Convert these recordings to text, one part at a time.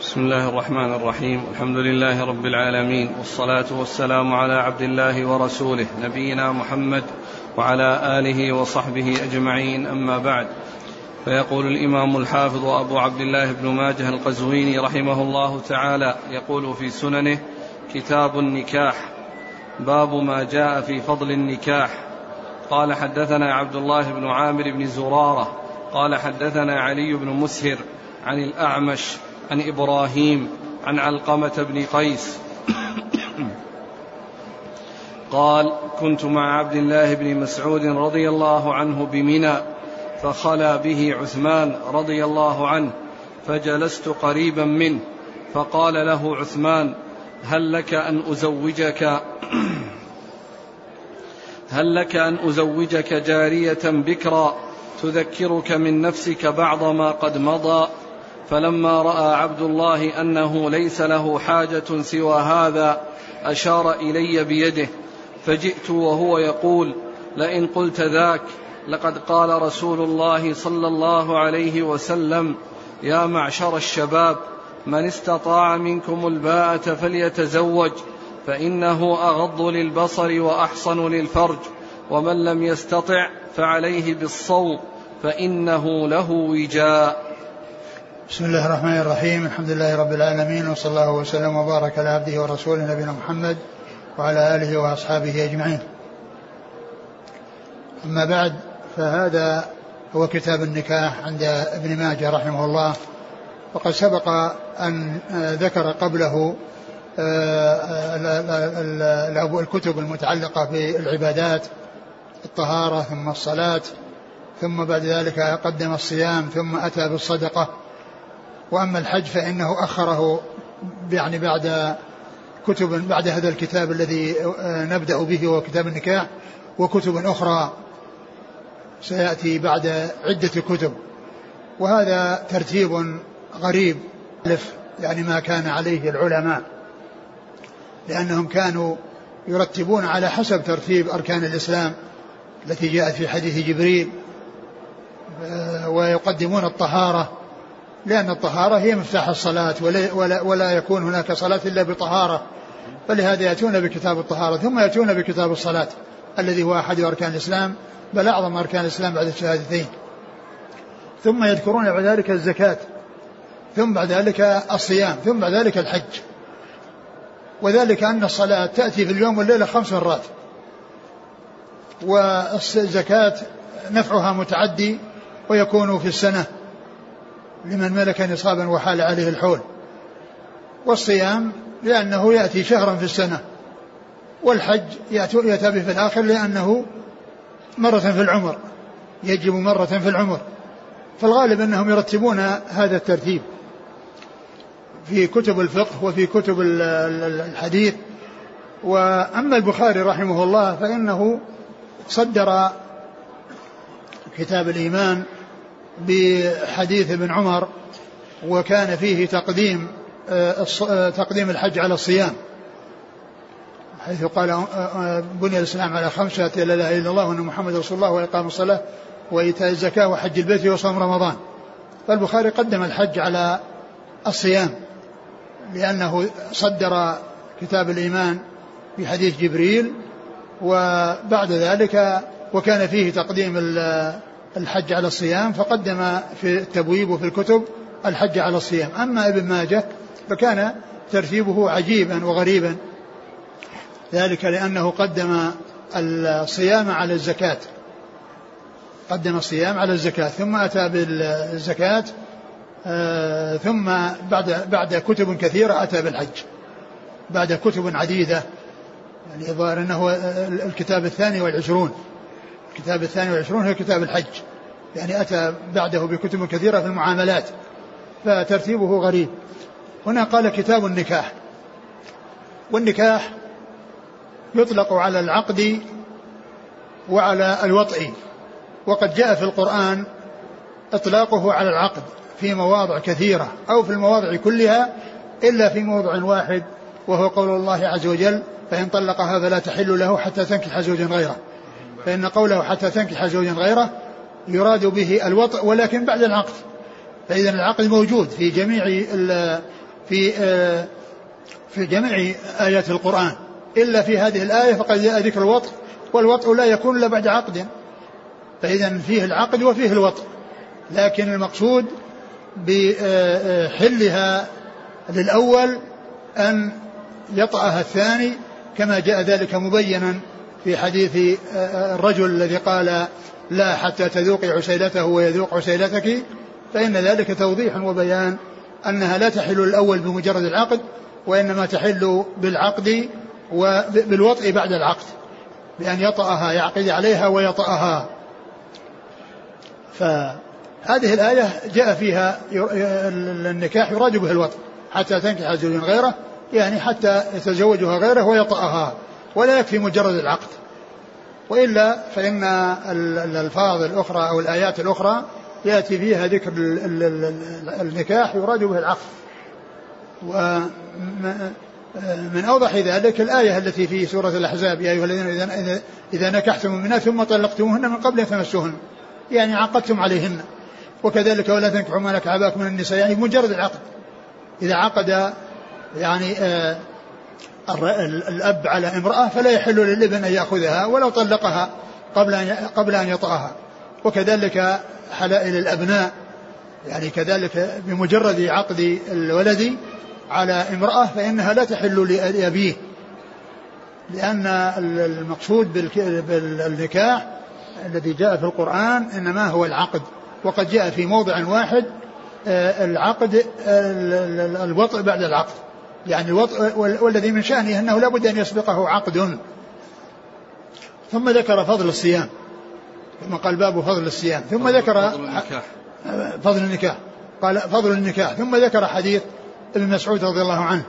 بسم الله الرحمن الرحيم. الحمد لله رب العالمين. والصلاة والسلام على عبد الله ورسوله نبينا محمد وعلى آله وصحبه أجمعين. أما بعد فيقول الإمام الحافظ أبو عبد الله بن ماجه القزويني رحمه الله تعالى يقول في سننه كتاب النكاح باب ما جاء في فضل النكاح. قال حدثنا عبد الله بن عامر بن زرارة قال حدثنا علي بن مسهر عن الأعمش عن إبراهيم عن علقمة بن قيس. قال كنت مع عبد الله بن مسعود رضي الله عنه بمنى فخلا به عثمان رضي الله عنه فجلست قريبا منه فقال له عثمان هل لك أن أزوجك هل لك أن أزوجك جارية بكرا تذكرك من نفسك بعض ما قد مضى؟ فلما رأى عبد الله أنه ليس له حاجة سوى هذا أشار إلي بيده فجئت وهو يقول لئن قلت ذاك لقد قال رسول الله صلى الله عليه وسلم يا معشر الشباب من استطاع منكم الباءة فليتزوج فإنه أغض للبصر وأحصن للفرج ومن لم يستطع فعليه بالصوم فإنه له وجاء. بسم الله الرحمن الرحيم. الحمد لله رب العالمين وصلى الله وسلم وبارك على عبده ورسوله نبينا محمد وعلى آله وأصحابه أجمعين. أما بعد فهذا هو كتاب النكاح عند ابن ماجه رحمه الله. وقد سبق أن ذكر قبله الكتب المتعلقة بالعبادات الطهارة ثم الصلاة ثم بعد ذلك قدم الصيام ثم أتى بالصدقة. وأما الحج فإنه أخره يعني بعد كتب بعد هذا الكتاب الذي نبدأ به وهو كتاب النكاح وكتب أخرى سيأتي بعد عدة كتب. وهذا ترتيب غريب يعني ما كان عليه العلماء لأنهم كانوا يرتبون على حسب ترتيب أركان الإسلام التي جاءت في حديث جبريل ويقدمون الطهارة لأن الطهارة هي مفتاح الصلاة ولا, ولا, ولا يكون هناك صلاة إلا بطهارة. فلهذا يأتون بكتاب الطهارة ثم يأتون بكتاب الصلاة الذي هو أحد أركان الإسلام بل أعظم أركان الإسلام بعد الشهادتين. ثم يذكرون بعد ذلك الزكاة ثم بعد ذلك الصيام ثم بعد ذلك الحج. وذلك أن الصلاة تأتي في اليوم والليلة خمس مرات. والزكاة نفعها متعدي ويكون في السنة. لمن ملك نصابا وحال عليه الحول. والصيام لأنه يأتي شهرا في السنة. والحج يأتي به في الآخر لأنه مرة في العمر. يجب مرة في العمر. فالغالب أنهم يرتبون هذا الترتيب. في كتب الفقه وفي كتب الحديث. وأما البخاري رحمه الله فإنه صدر كتاب الإيمان بحديث ابن عمر وكان فيه تقديم تقديم الحج على الصيام. حيث قال بني الإسلام على خمسة لا إله إلا الله وأن محمد رسول الله وإقام الصلاة وإيتاء الزكاة وحج البيت وصوم رمضان. فالبخاري قدم الحج على الصيام لأنه صدر كتاب الإيمان بحديث جبريل وبعد ذلك وكان فيه تقديم الحج على الصيام فقدم في التبويب وفي الكتب الحج على الصيام. أما ابن ماجه فكان ترتيبه عجيبا وغريبا. ذلك لأنه قدم الصيام على الزكاة. قدم الصيام على الزكاة ثم أتى بالزكاة آه ثم بعد بعد كتب كثيرة أتى بالحج. بعد كتب عديدة يعني الظاهر أنه الكتاب الثاني والعشرون. الكتاب الثاني والعشرون هو كتاب الحج. يعني أتى بعده بكتب كثيرة في المعاملات فترتيبه غريب. هنا قال كتاب النكاح. والنكاح يطلق على العقد وعلى الوطء. وقد جاء في القرآن إطلاقه على العقد في مواضع كثيرة أو في المواضع كلها إلا في موضع واحد وهو قول الله عز وجل فإن طلقها فلا تحل له حتى تنكح زوجا غيره. فإن قوله حتى تنكح زوجا غيره يراد به الوطء ولكن بعد العقد. فإذا العقد موجود في جميع في آه، في جميع آيات القرآن. إلا في هذه الآية فقد جاء ذكر الوطء والوطء لا يكون إلا بعد عقد. فإذا فيه العقد وفيه الوطء. لكن المقصود بحلها للأول أن يطأها الثاني كما جاء ذلك مبينا. في حديث الرجل الذي قال لا حتى تذوقي عسيلته ويذوق عسيلتك فإن ذلك توضيح وبيان أنها لا تحل الأول بمجرد العقد وإنما تحل بالعقد وبالوطء بعد العقد بأن يطأها يعقد عليها ويطأها. فهذه الآية جاء فيها النكاح يراد به الوطء حتى تنكح زوجا غيره يعني حتى يتزوجها غيره ويطأها. ولا يكفي مجرد العقد. وإلا فإن الألفاظ الأخرى أو الآيات الأخرى يأتي فيها ذكر النكاح يراد به العقد. ومن أوضح ذلك الآية التي في سورة الأحزاب يا أيها الذين إذا, إذا نكحتم منها ثم طلقتموهن من قبل أن تمسوهن يعني عقدتم عليهن. وكذلك ولا تنكحوا ما لك من النساء يعني مجرد العقد. إذا عقد يعني آه الأب على امرأة فلا يحل للابن أن يأخذها ولو طلقها قبل أن قبل أن يطأها وكذلك حلائل الأبناء. يعني كذلك بمجرد عقد الولد على امرأة فإنها لا تحل لأبيه. لأن المقصود بالنكاح الذي جاء في القرآن إنما هو العقد. وقد جاء في موضع واحد آه، العقد الوطء بعد العقد. يعني والذي من شأنه أنه لا بد أن يسبقه عقد. ثم ذكر فضل الصيام ثم قال باب فضل الصيام ثم ذكر فضل النكاح. فضل النكاح. قال فضل النكاح. ثم ذكر حديث ابن مسعود رضي الله عنه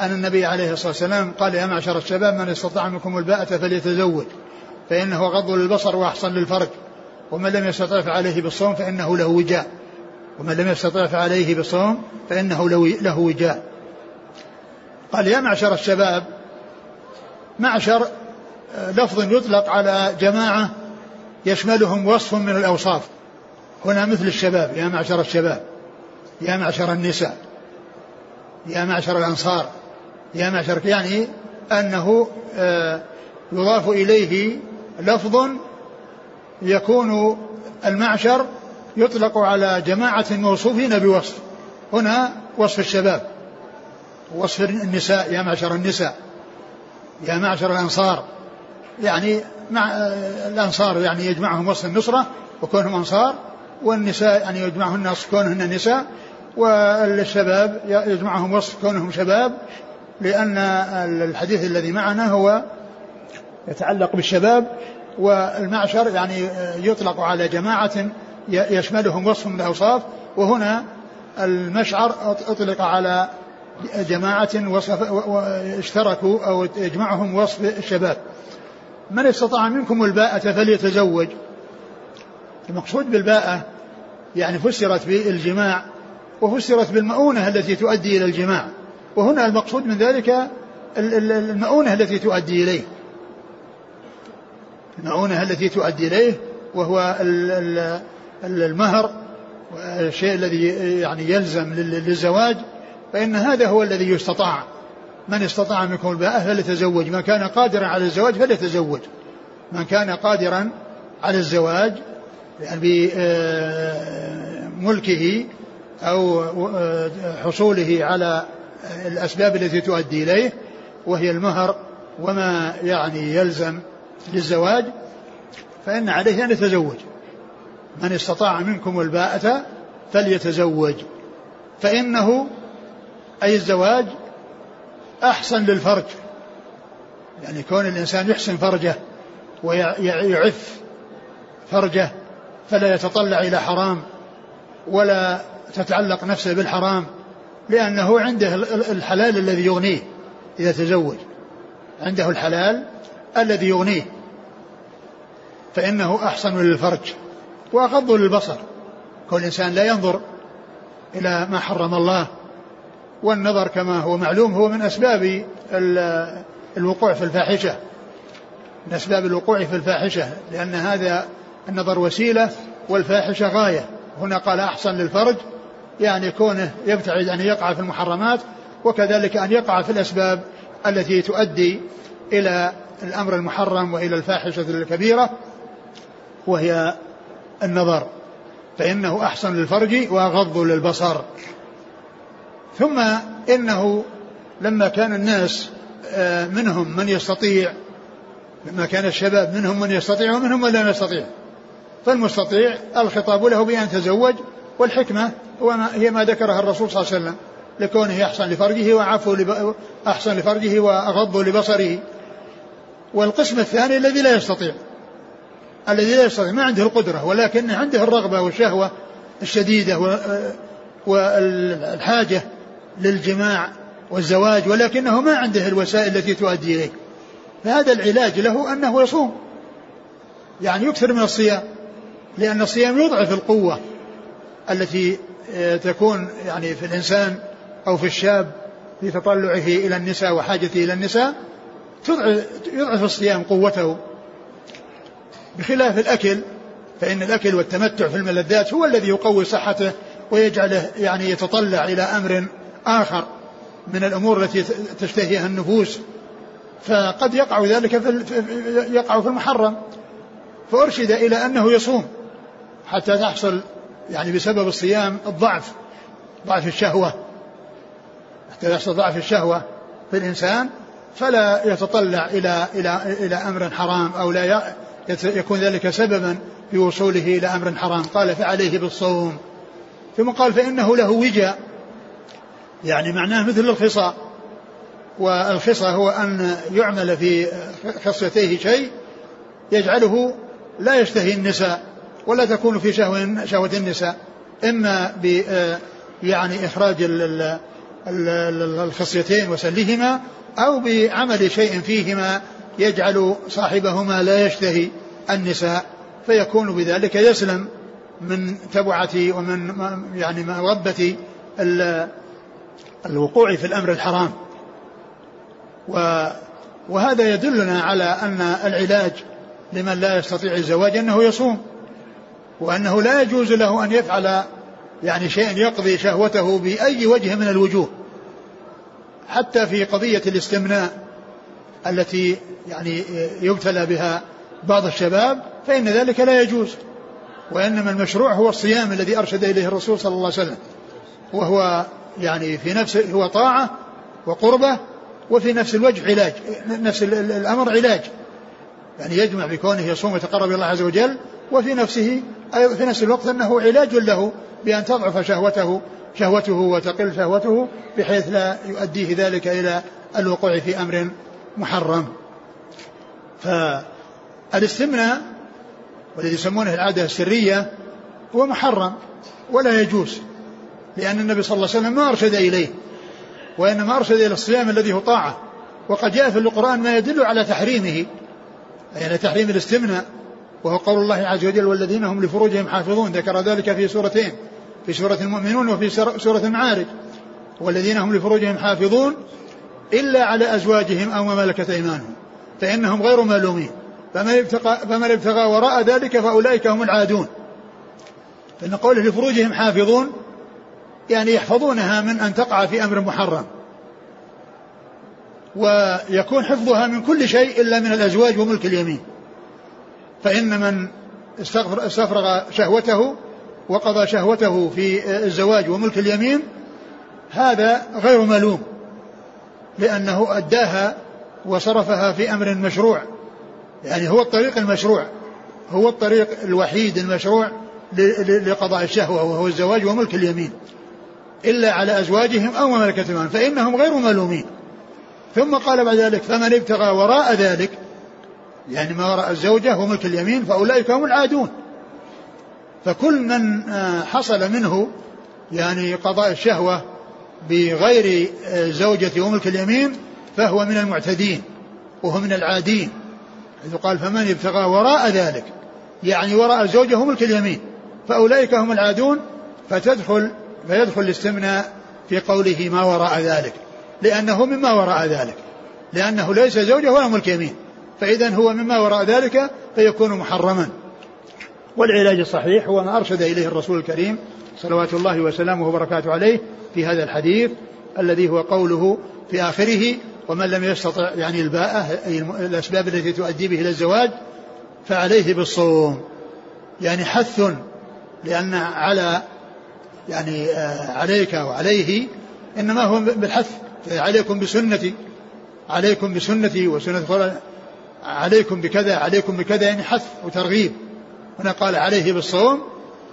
أن النبي عليه الصلاة والسلام قال يا معشر الشباب من استطاع منكم الباءة فليتزوج فإنه غض للبصر وأحصن للفرج ومن لم يستطع فعليه بالصوم فإنه له وجاء ومن لم يستطع فعليه بالصوم فإنه له وجاء. قال يا معشر الشباب معشر آه، لفظ يطلق على جماعة يشملهم وصف من الأوصاف. هنا مثل الشباب يا معشر الشباب يا معشر النساء يا معشر الأنصار يا معشر يعني أنه آه، يضاف إليه لفظ يكون المعشر يطلق على جماعة موصوفين بوصف. هنا وصف الشباب. وصف النساء يا معشر النساء. يا معشر الأنصار. يعني مع الأنصار يعني يجمعهم وصف النصرة وكونهم أنصار والنساء يعني يجمعهن وصف كونهن نساء والشباب يجمعهم وصف كونهم شباب لأن الحديث الذي معنا هو يتعلق بالشباب والمعشر يعني يطلق على جماعة يشملهم وصف من الأوصاف وهنا المشعر أطلق على جماعة وصف اشتركوا أو يجمعهم وصف الشباب. من استطاع منكم الباءة فليتزوج. المقصود بالباءة يعني فسرت بالجماع وفسرت بالمؤونة التي تؤدي إلى الجماع. وهنا المقصود من ذلك المؤونة التي تؤدي إليه. المؤونة التي تؤدي إليه وهو المهر الشيء الذي يعني يلزم للزواج. فإن هذا هو الذي يستطاع. من استطاع منكم الباءة فليتزوج. من كان قادرا على الزواج فليتزوج. من كان قادرا على الزواج يعني بملكه أو حصوله على الأسباب التي تؤدي إليه وهي المهر وما يعني يلزم للزواج فإن عليه أن يتزوج. من استطاع منكم الباءة فليتزوج. فإنه أي الزواج أحسن للفرج. يعني كون الإنسان يحسن فرجه ويعف فرجه فلا يتطلع إلى حرام ولا تتعلق نفسه بالحرام لأنه عنده الحلال الذي يغنيه إذا تزوج. عنده الحلال الذي يغنيه. فإنه أحسن للفرج وأغض للبصر. كل إنسان لا ينظر إلى ما حرم الله والنظر كما هو معلوم هو من أسباب الوقوع في الفاحشة. من أسباب الوقوع في الفاحشة لأن هذا النظر وسيلة والفاحشة غاية. هنا قال أحسن للفرج يعني كونه يبتعد أن يقع في المحرمات وكذلك أن يقع في الأسباب التي تؤدي إلى الأمر المحرم وإلى الفاحشة الكبيرة وهي النظر. فإنه أحسن للفرج وأغض للبصر. ثم إنه لما كان الناس آه، منهم من يستطيع لما كان الشباب منهم من يستطيع ومنهم من لا يستطيع فالمستطيع الخطاب له بأن يتزوج والحكمة هي ما ذكرها الرسول صلى الله عليه وسلم لكونه أحسن لفرجه وعفو. أحسن لفرجه وأغض لبصره والقسم الثاني الذي لا يستطيع الذي لا يستطيع ما عنده القدرة ولكن عنده الرغبة والشهوة الشديدة والحاجة للجماع والزواج ولكنه ما عنده الوسائل التي تؤدي إليه. فهذا العلاج له أنه يصوم. يعني يكثر من الصيام لأن الصيام يضعف القوة التي آه، تكون يعني في الإنسان أو في الشاب في تطلعه إلى النساء وحاجته إلى النساء يضعف الصيام قوته. بخلاف الأكل فإن الأكل والتمتع في الملذات هو الذي يقوي صحته ويجعله يعني يتطلع إلى أمر آخر من الأمور التي تشتهيها النفوس فقد يقع ذلك في يقع في المحرم فأرشد إلى أنه يصوم حتى تحصل يعني بسبب الصيام الضعف ضعف الشهوة. حتى يحصل ضعف الشهوة في الإنسان فلا يتطلع إلى إلى إلى أمر حرام أو لا يكون ذلك سببا في وصوله إلى أمر حرام. قال فعليه بالصوم. ثم قال فإنه له وجاء يعني معناه مثل الخصاء. والخصى هو أن يعمل في خصيتيه شيء يجعله لا يشتهي النساء ولا تكون في شهوة, شهوة النساء. إما ب يعني إخراج الخصيتين وسلهما أو بعمل شيء فيهما يجعل صاحبهما لا يشتهي النساء. فيكون بذلك يسلم من تبعة ومن يعني مغبة الوقوع في الأمر الحرام. وهذا يدلنا على أن العلاج لمن لا يستطيع الزواج أنه يصوم وأنه لا يجوز له أن يفعل يعني شيء يقضي شهوته بأي وجه من الوجوه حتى في قضية الاستمناء التي يعني يبتلى بها بعض الشباب فإن ذلك لا يجوز وإنما المشروع هو الصيام الذي أرشد إليه الرسول صلى الله عليه وسلم وهو يعني في نفسه هو طاعة وقربة وفي نفس الوجه علاج نفس الأمر علاج. يعني يجمع بكونه يصوم ويتقرب إلى الله عز وجل وفي نفسه في نفس الوقت أنه علاج له بأن تضعف شهوته شهوته وتقل شهوته بحيث لا يؤديه ذلك إلى الوقوع في أمر محرم. فالاستمناء والذي يسمونه العادة السرية هو محرم ولا يجوز. لأن النبي صلى الله عليه وسلم ما أرشد إليه وإنما أرشد إلى الصيام الذي هو طاعة. وقد جاء في القرآن ما يدل على تحريمه يعني تحريم الاستمناء وهو قول الله عز وجل والذين هم لفروجهم حافظون ذكر ذلك في سورتين في سورة المؤمنون وفي سورة المعارج. والذين هم لفروجهم حافظون إلا على أزواجهم أو ما ملكت أيمانهم فإنهم غير ملومين. فمن ابتغى, فمن ابتغى وراء ذلك فأولئك هم العادون فإن قوله لفروجهم حافظون يعني يحفظونها من أن تقع في أمر محرم. ويكون حفظها من كل شيء إلا من الأزواج وملك اليمين. فإن من استفرغ شهوته وقضى شهوته في الزواج وملك اليمين هذا غير ملوم لأنه أداها وصرفها في أمر مشروع. يعني هو الطريق المشروع هو الطريق الوحيد المشروع لقضاء الشهوة وهو الزواج وملك اليمين. إلا على أزواجهم أو ملكة أيمانهم فإنهم غير ملومين. ثم قال بعد ذلك فمن ابتغى وراء ذلك يعني ما وراء الزوجة وملك اليمين فأولئك هم العادون. فكل من آه، حصل منه يعني قضاء الشهوة بغير آه، زوجة وملك اليمين فهو من المعتدين وهو من العادين. حيث قال فمن ابتغى وراء ذلك يعني وراء الزوجة وملك اليمين فأولئك هم العادون فتدخل فيدخل الاستمناء في قوله ما وراء ذلك. لأنه مما وراء ذلك. لأنه ليس زوجة ولا ملك يمين. فإذا هو مما وراء ذلك فيكون محرما. والعلاج الصحيح هو ما أرشد إليه الرسول الكريم صلوات الله وسلامه وبركاته عليه في هذا الحديث الذي هو قوله في آخره ومن لم يستطع يعني الباءة أي الأسباب التي تؤدي به إلى الزواج فعليه بالصوم. يعني حث لأن على يعني آه، عليك وعليه إنما هو بالحث عليكم بسنتي عليكم بسنتي وسنة عليكم بكذا عليكم بكذا يعني حث وترغيب. هنا قال عليه بالصوم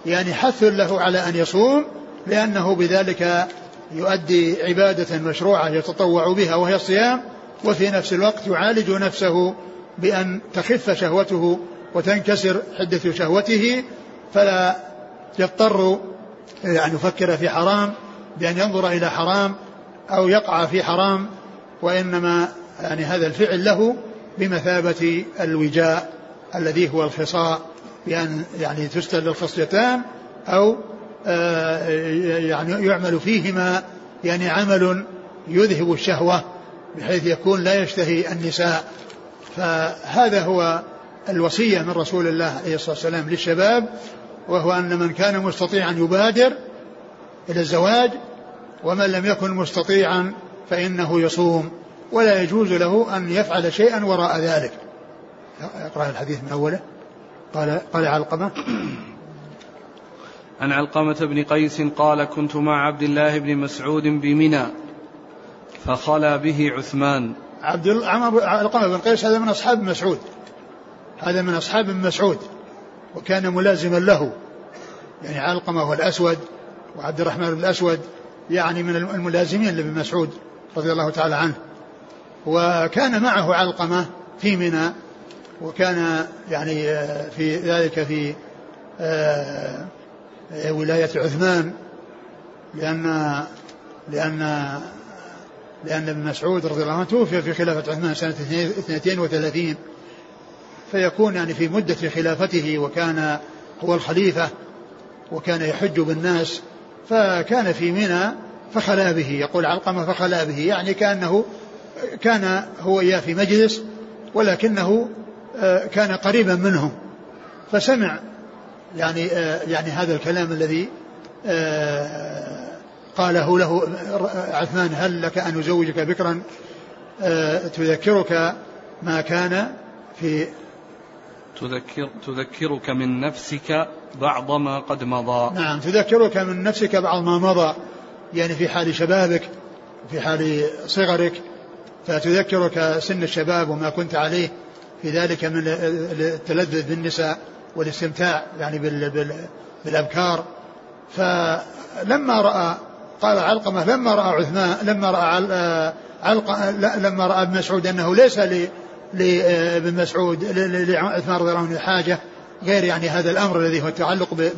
يعني حث له على أن يصوم لأنه بذلك يؤدي عبادة مشروعة يتطوع بها وهي الصيام وفي نفس الوقت يعالج نفسه بأن تخف شهوته وتنكسر حدة شهوته فلا يضطر أن يفكر في حرام بأن ينظر إلى حرام أو يقع في حرام وإنما يعني هذا الفعل له بمثابة الوجاء الذي هو الخصاء بأن يعني تستل الخصيتان أو آه، يعني يعمل فيهما يعني عمل يذهب الشهوة بحيث يكون لا يشتهي النساء. فهذا هو الوصية من رسول الله عليه الصلاة والسلام للشباب وهو أن من كان مستطيعا يبادر إلى الزواج ومن لم يكن مستطيعا فإنه يصوم. ولا يجوز له أن يفعل شيئا وراء ذلك. اقرأ الحديث من أوله. قال قال علقمة. عن علقمة بن قيس قال كنت مع عبد الله بن مسعود بمنى فخلا به عثمان. عبد علقمة بن قيس هذا من أصحاب مسعود. هذا من أصحاب مسعود. وكان ملازما له يعني علقمة والأسود وعبد الرحمن بن الأسود يعني من الملازمين لابن مسعود رضي الله تعالى عنه. وكان معه علقمة في منى وكان يعني آه، في ذلك في آه، ولاية عثمان لأن لأن لأن ابن مسعود رضي الله عنه توفي في خلافة عثمان سنة 32 فيكون يعني في مدة خلافته وكان هو الخليفة وكان يحج بالناس فكان في منى فخلا به يقول علقمة فخلا به يعني كأنه كان هو إياه في مجلس ولكنه آه، كان قريبا منهم. فسمع يعني آه، يعني هذا الكلام الذي آه، قاله له عثمان هل لك أن أزوجك بكرا؟ تذكرك ما كان في تذكر تذكرك من نفسك بعض ما قد مضى. نعم تذكرك من نفسك بعض ما مضى. يعني في حال شبابك في حال صغرك فتذكرك سن الشباب وما كنت عليه. في ذلك من التلذذ بالنساء والاستمتاع يعني بالأبكار. فلما رأى قال علقمة لما رأى عثمان لما رأى علقمة لما رأى ابن مسعود أنه ليس لابن مسعود لعثمان رضي الله عنه حاجة غير يعني هذا الأمر الذي هو التعلق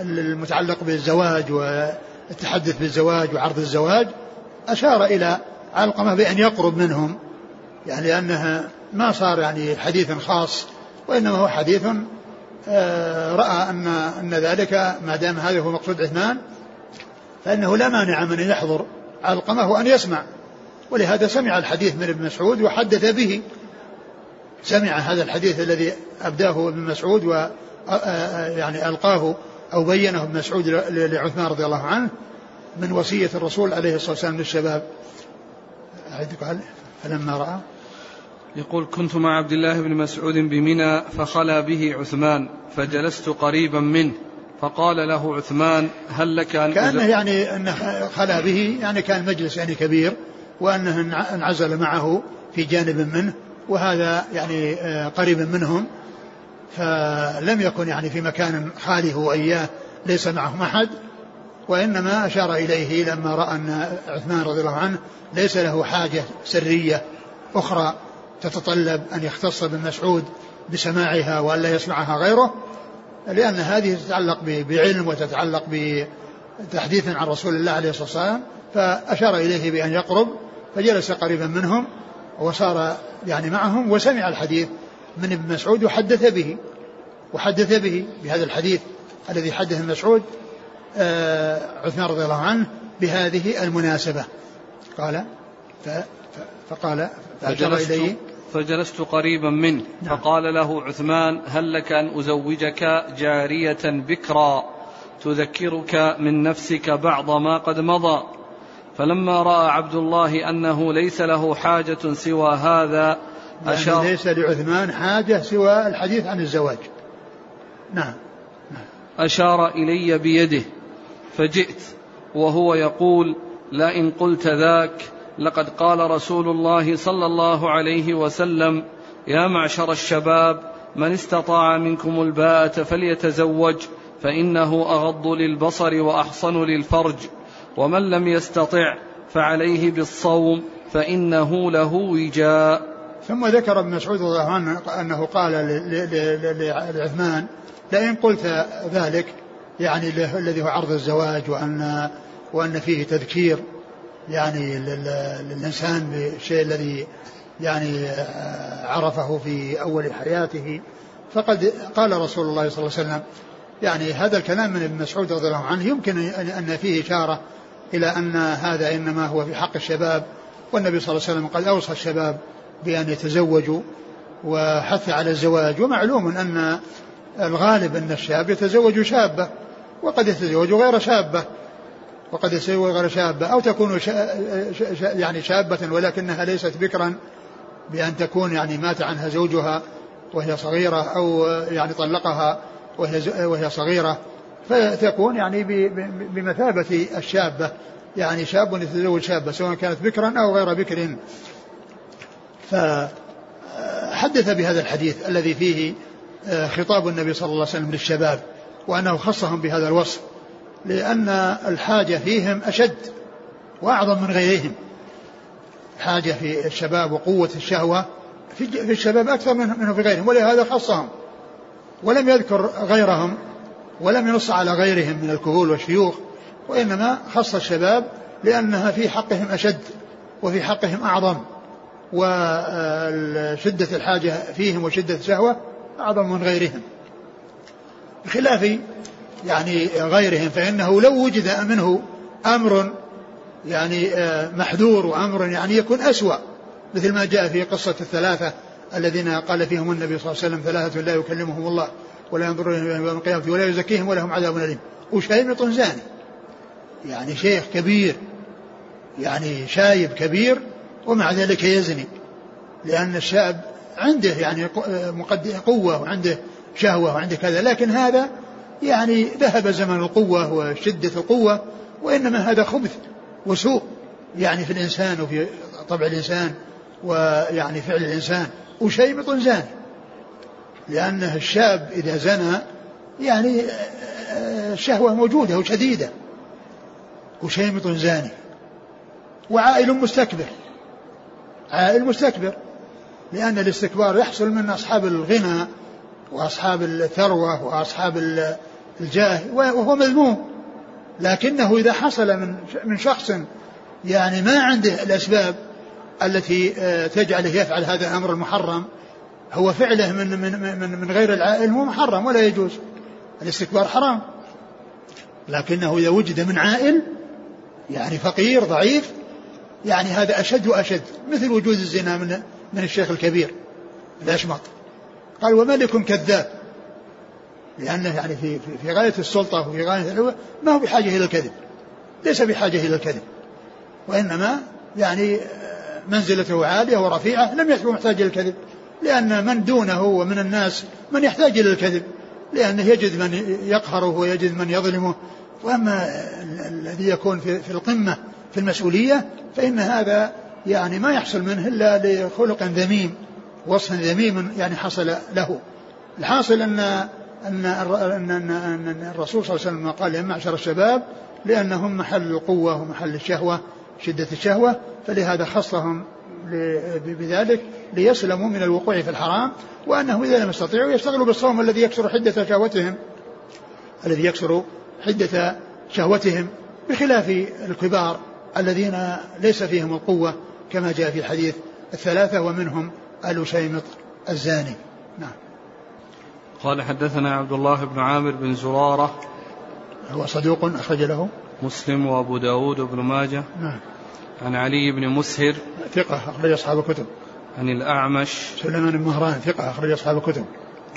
المتعلق بالزواج والتحدث بالزواج وعرض الزواج أشار إلى علقمة بأن يقرب منهم يعني لأنها ما صار يعني حديث خاص وإنما هو حديث آه، رأى أن أن ذلك ما دام هذا هو مقصود عثمان فإنه لا مانع من أن يحضر علقمة وأن يسمع ولهذا سمع الحديث من ابن مسعود وحدث به. سمع هذا الحديث الذي أبداه ابن مسعود و يعني ألقاه أو بينه ابن مسعود لعثمان رضي الله عنه من وصية الرسول عليه الصلاة والسلام للشباب. قال فلما رأى. يقول كنت مع عبد الله بن مسعود بمنى فخلا به عثمان فجلست قريبا منه فقال له عثمان هل لك أن كأنه يعني أنه خلا به يعني كان مجلس يعني كبير وأنه انعزل معه في جانب منه وهذا يعني آه، قريب منهم فلم يكن يعني في مكان خالي هو إياه ليس معهم أحد وإنما أشار إليه لما رأى أن عثمان رضي الله عنه ليس له حاجة سرية أخرى تتطلب أن يختص بن مسعود بسماعها وأن لا يسمعها غيره لأن هذه تتعلق بعلم وتتعلق بتحديث عن رسول الله عليه الصلاة والسلام فأشار إليه بأن يقرب فجلس قريبا منهم وصار يعني معهم وسمع الحديث من ابن مسعود وحدث به وحدث به بهذا الحديث الذي حدث مسعود آه عثمان رضي الله عنه بهذه المناسبة. قال فقال فأشار إليه. فجلست قريبا منه نعم. فقال له عثمان هل لك أن أزوجك جارية بكرا تذكرك من نفسك بعض ما قد مضى؟ فلما رأى عبد الله أنه ليس له حاجة سوى هذا يعني أشار ليس لعثمان حاجة سوى الحديث عن الزواج نعم, نعم. أشار إلي بيده فجئت وهو يقول لئن قلت ذاك لقد قال رسول الله صلى الله عليه وسلم يا معشر الشباب من استطاع منكم الباءة فليتزوج فإنه أغض للبصر وأحصن للفرج ومن لم يستطع فعليه بالصوم فإنه له وجاء. ثم ذكر ابن مسعود رضي الله عنه أنه قال لعثمان لئن قلت ذلك يعني الذي هو عرض الزواج وأن وأن فيه تذكير يعني للإنسان بالشيء الذي يعني عرفه في أول حياته فقد قال رسول الله صلى الله عليه وسلم يعني هذا الكلام من ابن مسعود رضي الله عنه يمكن أن فيه إشارة إلى أن هذا إنما هو في حق الشباب والنبي صلى الله عليه وسلم قد أوصى الشباب بأن يتزوجوا وحث على الزواج. ومعلوم أن الغالب أن الشاب يتزوج شابة وقد يتزوج غير شابة وقد يتزوج غير شابة أو تكون شا يعني شابة ولكنها ليست بكرا بأن تكون يعني مات عنها زوجها وهي صغيرة أو يعني طلقها وهي وهي صغيرة. فتكون يعني بمثابة الشابة يعني شاب يتزوج شابة سواء كانت بكرا أو غير بكر. فحدث بهذا الحديث الذي فيه آه، خطاب النبي صلى الله عليه وسلم للشباب وأنه خصهم بهذا الوصف لأن الحاجة فيهم أشد وأعظم من غيرهم. حاجة في الشباب وقوة الشهوة في الشباب أكثر منه في غيرهم ولهذا خصهم ولم يذكر غيرهم. ولم ينص على غيرهم من الكهول والشيوخ وإنما خص الشباب لأنها في حقهم أشد وفي حقهم أعظم وشدة الحاجة فيهم وشدة الشهوة أعظم من غيرهم. بخلاف يعني غيرهم فإنه لو وجد منه أمر يعني آه، محذور وأمر يعني يكون أسوأ مثل ما جاء في قصة الثلاثة الذين قال فيهم النبي صلى الله عليه وسلم ثلاثة لا يكلمهم الله. ولا ينظر إليهم يوم القيامة ولا يزكيهم ولهم عذاب أليم. وشيمط زاني يعني شيخ كبير يعني شايب كبير ومع ذلك يزني لأن الشاب عنده يعني قوة وعنده شهوة وعنده كذا لكن هذا يعني ذهب زمن القوة وشدة القوة وإنما هذا خبث وسوء يعني في الإنسان وفي طبع الإنسان ويعني فعل الإنسان. وشيمط زاني لأنه الشاب إذا زنى يعني الشهوة موجودة وشديدة. وشيمط زاني. وعائل مستكبر. عائل مستكبر. لأن الاستكبار يحصل من أصحاب الغنى وأصحاب الثروة وأصحاب الجاه وهو مذموم. لكنه إذا حصل من من شخص يعني ما عنده الأسباب التي آه، تجعله يفعل هذا الأمر المحرم هو فعله من من من, من غير العائل هو محرم ولا يجوز. الاستكبار حرام. لكنه إذا وجد من عائل يعني فقير ضعيف يعني هذا أشد وأشد مثل وجود الزنا من من الشيخ الكبير الأشمط. قال وملك كذاب. لأنه يعني في, في, غاية السلطة وفي غاية العلوة ما هو بحاجة إلى الكذب. ليس بحاجة إلى الكذب. وإنما يعني منزلته عالية ورفيعة لم يكن محتاج إلى الكذب. لأن من دونه ومن الناس من يحتاج إلى الكذب لأنه يجد من يقهره ويجد من يظلمه. وأما الذي يكون في, القمة في المسؤولية فإن هذا يعني ما يحصل منه إلا لخلق ذميم وصف ذميم يعني حصل له. الحاصل أن, أن, أن الرسول صلى الله عليه وسلم قال يا معشر الشباب لأنهم محل القوة ومحل الشهوة شدة الشهوة فلهذا خصهم بذلك ليسلموا من الوقوع في الحرام وأنهم إذا لم يستطيعوا يشتغلوا بالصوم الذي يكسر حدة شهوتهم. الذي يكسر حدة شهوتهم بخلاف الكبار الذين ليس فيهم القوة كما جاء في الحديث الثلاثة ومنهم آل شيمط الزاني. نعم. قال حدثنا عبد الله بن عامر بن زرارة. هو صدوق أخرج له مسلم وأبو داود وابن ماجه. نعم. عن علي بن مسهر ثقة أخرج أصحاب الكتب. عن الأعمش سليمان بن مهران ثقة أخرج أصحاب الكتب.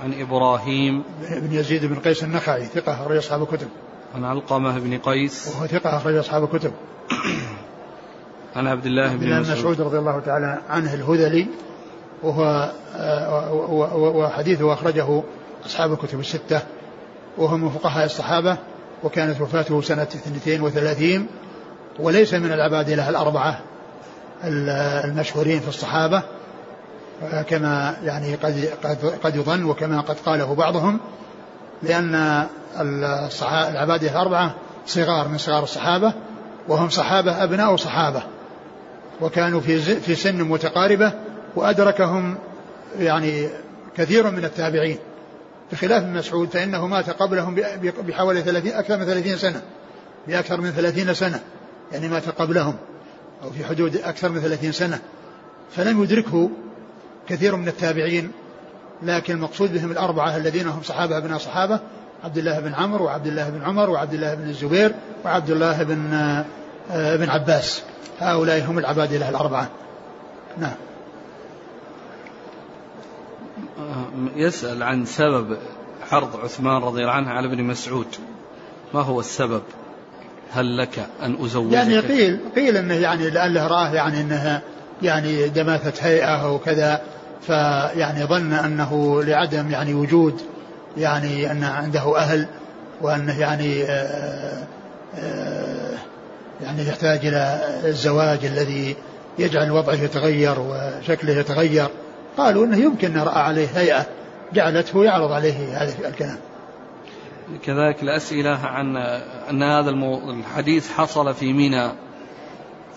عن إبراهيم بن يزيد بن قيس النخعي ثقة أخرج أصحاب الكتب. عن علقمة بن قيس وهو ثقة أخرج أصحاب الكتب. عن عبد الله بن مسعود. رضي الله تعالى عنه الهذلي وهو آه، وحديثه أخرجه أصحاب الكتب الستة وهو من فقهاء الصحابة وكانت وفاته سنة 32 وليس من العبادلة الأربعة المشهورين في الصحابة كما يعني قد قد قد يظن وكما قد قاله بعضهم لأن العبادة الأربعة صغار من صغار الصحابة وهم صحابة أبناء صحابة وكانوا في في سن متقاربة وأدركهم يعني كثير من التابعين. بخلاف ابن مسعود فإنه مات قبلهم بحوالي 30 أكثر من 30 سنة بأكثر من 30 سنة. يعني مات قبلهم أو في حدود أكثر من 30 سنة. فلم يدركه كثير من التابعين لكن المقصود بهم الأربعة الذين هم صحابة ابناء صحابة عبد الله بن عمرو وعبد الله بن عمر وعبد الله بن الزبير وعبد الله بن آه، بن عباس. هؤلاء هم العبادلة الأربعة. نعم. يسأل عن سبب عرض عثمان رضي الله عنه على ابن مسعود. ما هو السبب؟ هل لك أن أزوجك يعني قيل قيل أنه يعني لأنه راه يعني أنها يعني دماثة هيئة أو كذا فيعني ظن أنه لعدم يعني وجود يعني أن عنده أهل وأنه يعني آه، آه، يعني يحتاج إلى الزواج الذي يجعل وضعه يتغير وشكله يتغير قالوا إنه يمكن أن رأى عليه هيئة جعلته يعرض عليه هذا الكلام. كذلك الأسئلة عن أن هذا الحديث حصل في منى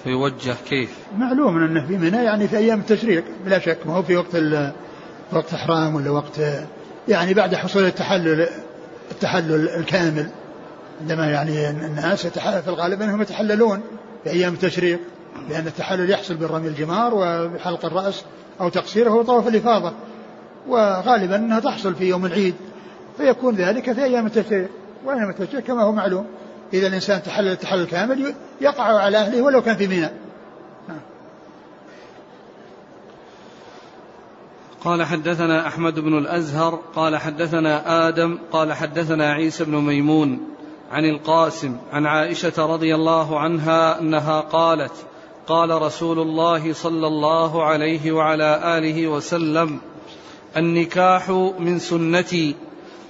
فيوجه كيف؟ معلوم أنه في منى يعني في أيام التشريق بلا شك. ما هو في وقت وقت إحرام ولا وقت يعني بعد حصول التحلل التحلل الكامل. عندما يعني الناس في الغالب أنهم يتحللون في أيام التشريق لأن التحلل يحصل بالرمي الجمار وبحلق الرأس أو تقصيره هو طواف الإفاضة. وغالبا أنها تحصل في يوم العيد. فيكون ذلك في أيام التشريق وأيام التشريق كما هو معلوم. إذا الإنسان تحلل التحلل الكامل يقع على أهله ولو كان في منى قال حدثنا أحمد بن الأزهر قال حدثنا آدم قال حدثنا عيسى بن ميمون عن القاسم عن عائشة رضي الله عنها أنها قالت قال رسول الله صلى الله عليه وعلى آله وسلم النكاح من سنتي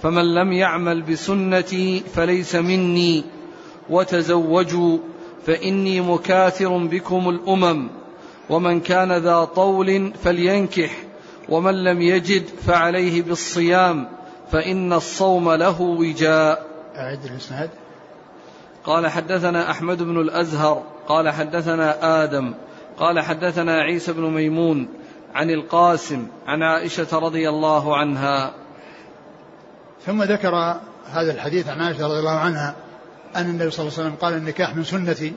فمن لم يعمل بسنتي فليس مني وتزوجوا فإني مكاثر بكم الأمم ومن كان ذا طول فلينكح ومن لم يجد فعليه بالصيام فإن الصوم له وجاء. أعد الإسناد. قال حدثنا أحمد بن الأزهر قال حدثنا آدم قال حدثنا عيسى بن ميمون عن القاسم عن عائشة رضي الله عنها. ثم ذكر هذا الحديث عن عائشة رضي الله عنها أن النبي صلى الله عليه وسلم قال النكاح من سنتي.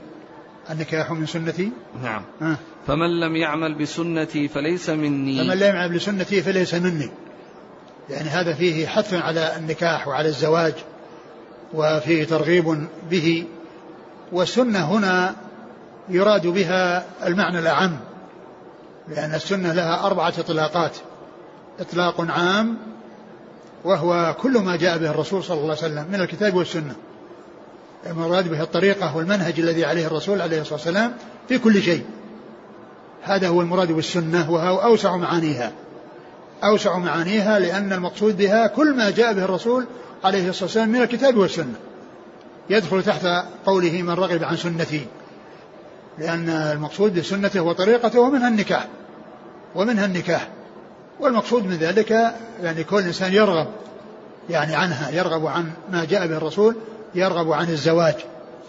النكاح من سنتي. نعم. أه فمن لم يعمل بسنتي فليس مني. فمن لم يعمل بسنتي فليس مني. يعني هذا فيه حث على النكاح وعلى الزواج وفيه ترغيب به. والسنة هنا يراد بها المعنى الأعم. لأن السنة لها أربعة إطلاقات. إطلاق عام وهو كل ما جاء به الرسول صلى الله عليه وسلم من الكتاب والسنة. المراد به الطريقة والمنهج الذي عليه الرسول عليه الصلاة والسلام في كل شيء. هذا هو المراد بالسنة وهو أوسع معانيها. أوسع معانيها لأن المقصود بها كل ما جاء به الرسول عليه الصلاة والسلام من الكتاب والسنة. يدخل تحت قوله من رغب عن سنتي لأن المقصود بسنته وطريقته ومنها النكاح. ومنها النكاح. والمقصود من ذلك يعني كل إنسان يرغب يعني عنها يرغب عن ما جاء به الرسول يرغب عن الزواج.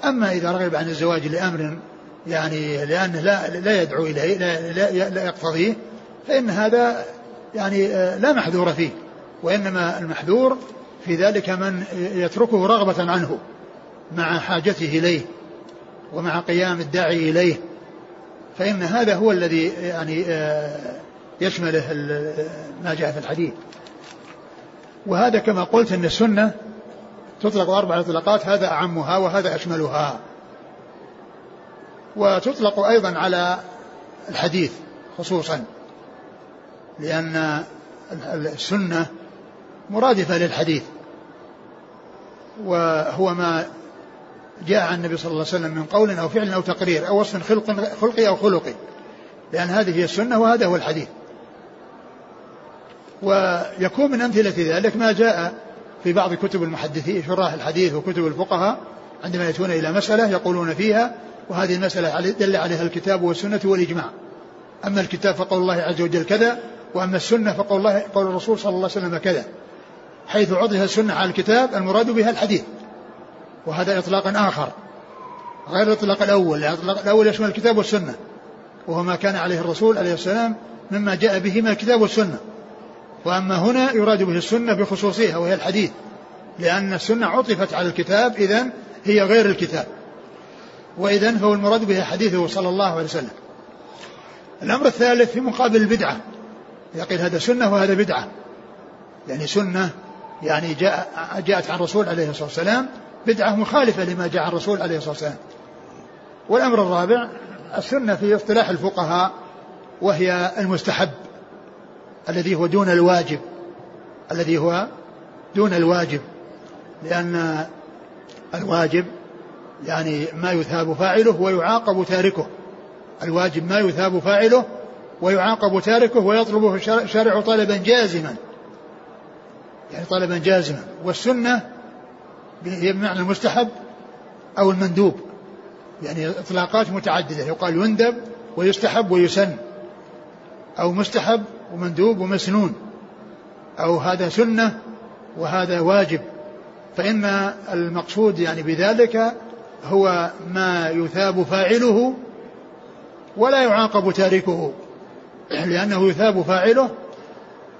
أما إذا رغب عن الزواج لأمر يعني لأنه لا, لا يدعو إليه لا, لا, لا يقتضيه فإن هذا يعني لا محذور فيه وإنما المحذور في ذلك من يتركه رغبة عنه مع حاجته إليه ومع قيام الداعي إليه. فإن هذا هو الذي يعني آه، يشمله ما جاء في الحديث. وهذا كما قلت أن السنة تطلق أربع إطلاقات هذا أعمها وهذا أشملها. وتطلق أيضا على الحديث خصوصا لأن السنة مرادفة للحديث. وهو ما جاء عن النبي صلى الله عليه وسلم من قول أو فعل أو تقرير أو وصف خلق خلقي أو خلقي لأن هذه هي السنة وهذا هو الحديث. ويكون من أمثلة ذلك ما جاء في بعض كتب المحدثين شراح الحديث وكتب الفقهاء عندما يأتون إلى مسألة يقولون فيها وهذه المسألة دل عليها الكتاب والسنة والإجماع. أما الكتاب فقول الله عز وجل كذا وأما السنة فقول الله قول الرسول صلى الله عليه وسلم كذا حيث عطف السنة على الكتاب المراد بها الحديث. وهذا إطلاق آخر. غير الإطلاق الأول الإطلاق الأول يشمل الكتاب والسنة وهو ما كان عليه الرسول عليه السلام مما جاء به من الكتاب والسنة. وأما هنا يراد به السنة بخصوصها وهي الحديث. لأن السنة عطفت على الكتاب إذا هي غير الكتاب. وإذا فهو المراد به حديثه صلى الله عليه وسلم. الأمر الثالث في مقابل البدعة. يقول هذا سنة وهذا بدعة. يعني سنة يعني جاء جاءت عن الرسول عليه الصلاة والسلام. بدعة مخالفة لما جاء عن الرسول عليه الصلاة والسلام. والأمر الرابع السنة في اصطلاح الفقهاء وهي المستحب. الذي هو دون الواجب الذي هو دون الواجب لأن الواجب يعني ما يثاب فاعله ويعاقب تاركه الواجب ما يثاب فاعله ويعاقب تاركه ويطلبه الشارع طلبا جازما. يعني طلبا جازما. والسنة هي بمعنى المستحب أو المندوب. يعني إطلاقات متعددة. يقال يندب ويستحب ويسن أو مستحب ومندوب ومسنون. أو هذا سنة وهذا واجب. فإن المقصود يعني بذلك هو ما يثاب فاعله ولا يعاقب تاركه. لأنه يثاب فاعله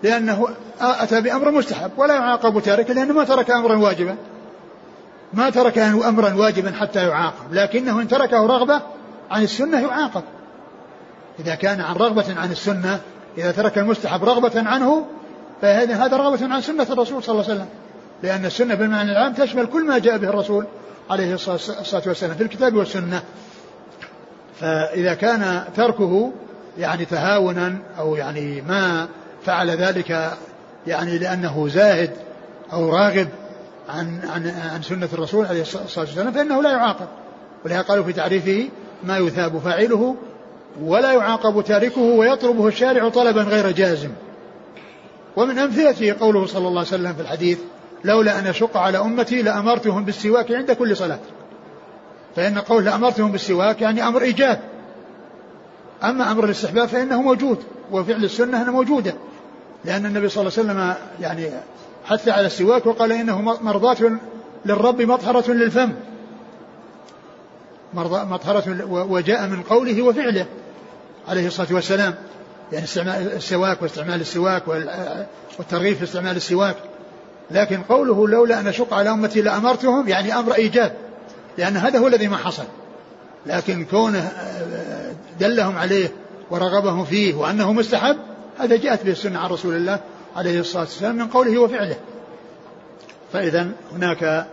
لأنه أتى بأمر مستحب ولا يعاقب تاركه لأنه ما ترك أمرا واجبا. ما ترك أمرا واجبا حتى يعاقب. لكنه إن تركه رغبة عن السنة يعاقب. إذا كان عن رغبة عن السنة إذا ترك المستحب رغبة عنه فهذا هذا رغبة عن سنة الرسول صلى الله عليه وسلم. لأن السنة بالمعنى العام تشمل كل ما جاء به الرسول عليه الصلاة والسلام في الكتاب والسنة. فإذا كان تركه يعني تهاونا أو يعني ما فعل ذلك يعني لأنه زاهد أو راغب عن عن عن سنة الرسول عليه الصلاة والسلام فإنه لا يعاقب. ولهذا قالوا في تعريفه ما يثاب فاعله ولا يعاقب تاركه ويطلبه الشارع طلبا غير جازم. ومن أمثلته قوله صلى الله عليه وسلم في الحديث لولا أن أشق على أمتي لأمرتهم بالسواك عند كل صلاة. فإن قول لأمرتهم بالسواك يعني أمر إيجاب. أما أمر الاستحباب فإنه موجود وفعل السنة موجودة. لأن النبي صلى الله عليه وسلم يعني حث على السواك وقال إنه مرضاة للرب مطهرة للفم. مطهرة وجاء من قوله وفعله. عليه الصلاة والسلام. يعني استعمال السواك واستعمال السواك والترغيب في استعمال السواك. لكن قوله لولا أن أشق على أمتي لأمرتهم يعني أمر إيجاب لأن هذا هو الذي ما حصل. لكن كونه دلهم عليه ورغبهم فيه وأنه مستحب هذا جاءت به السنة عن رسول الله عليه الصلاة والسلام من قوله وفعله. فإذا هناك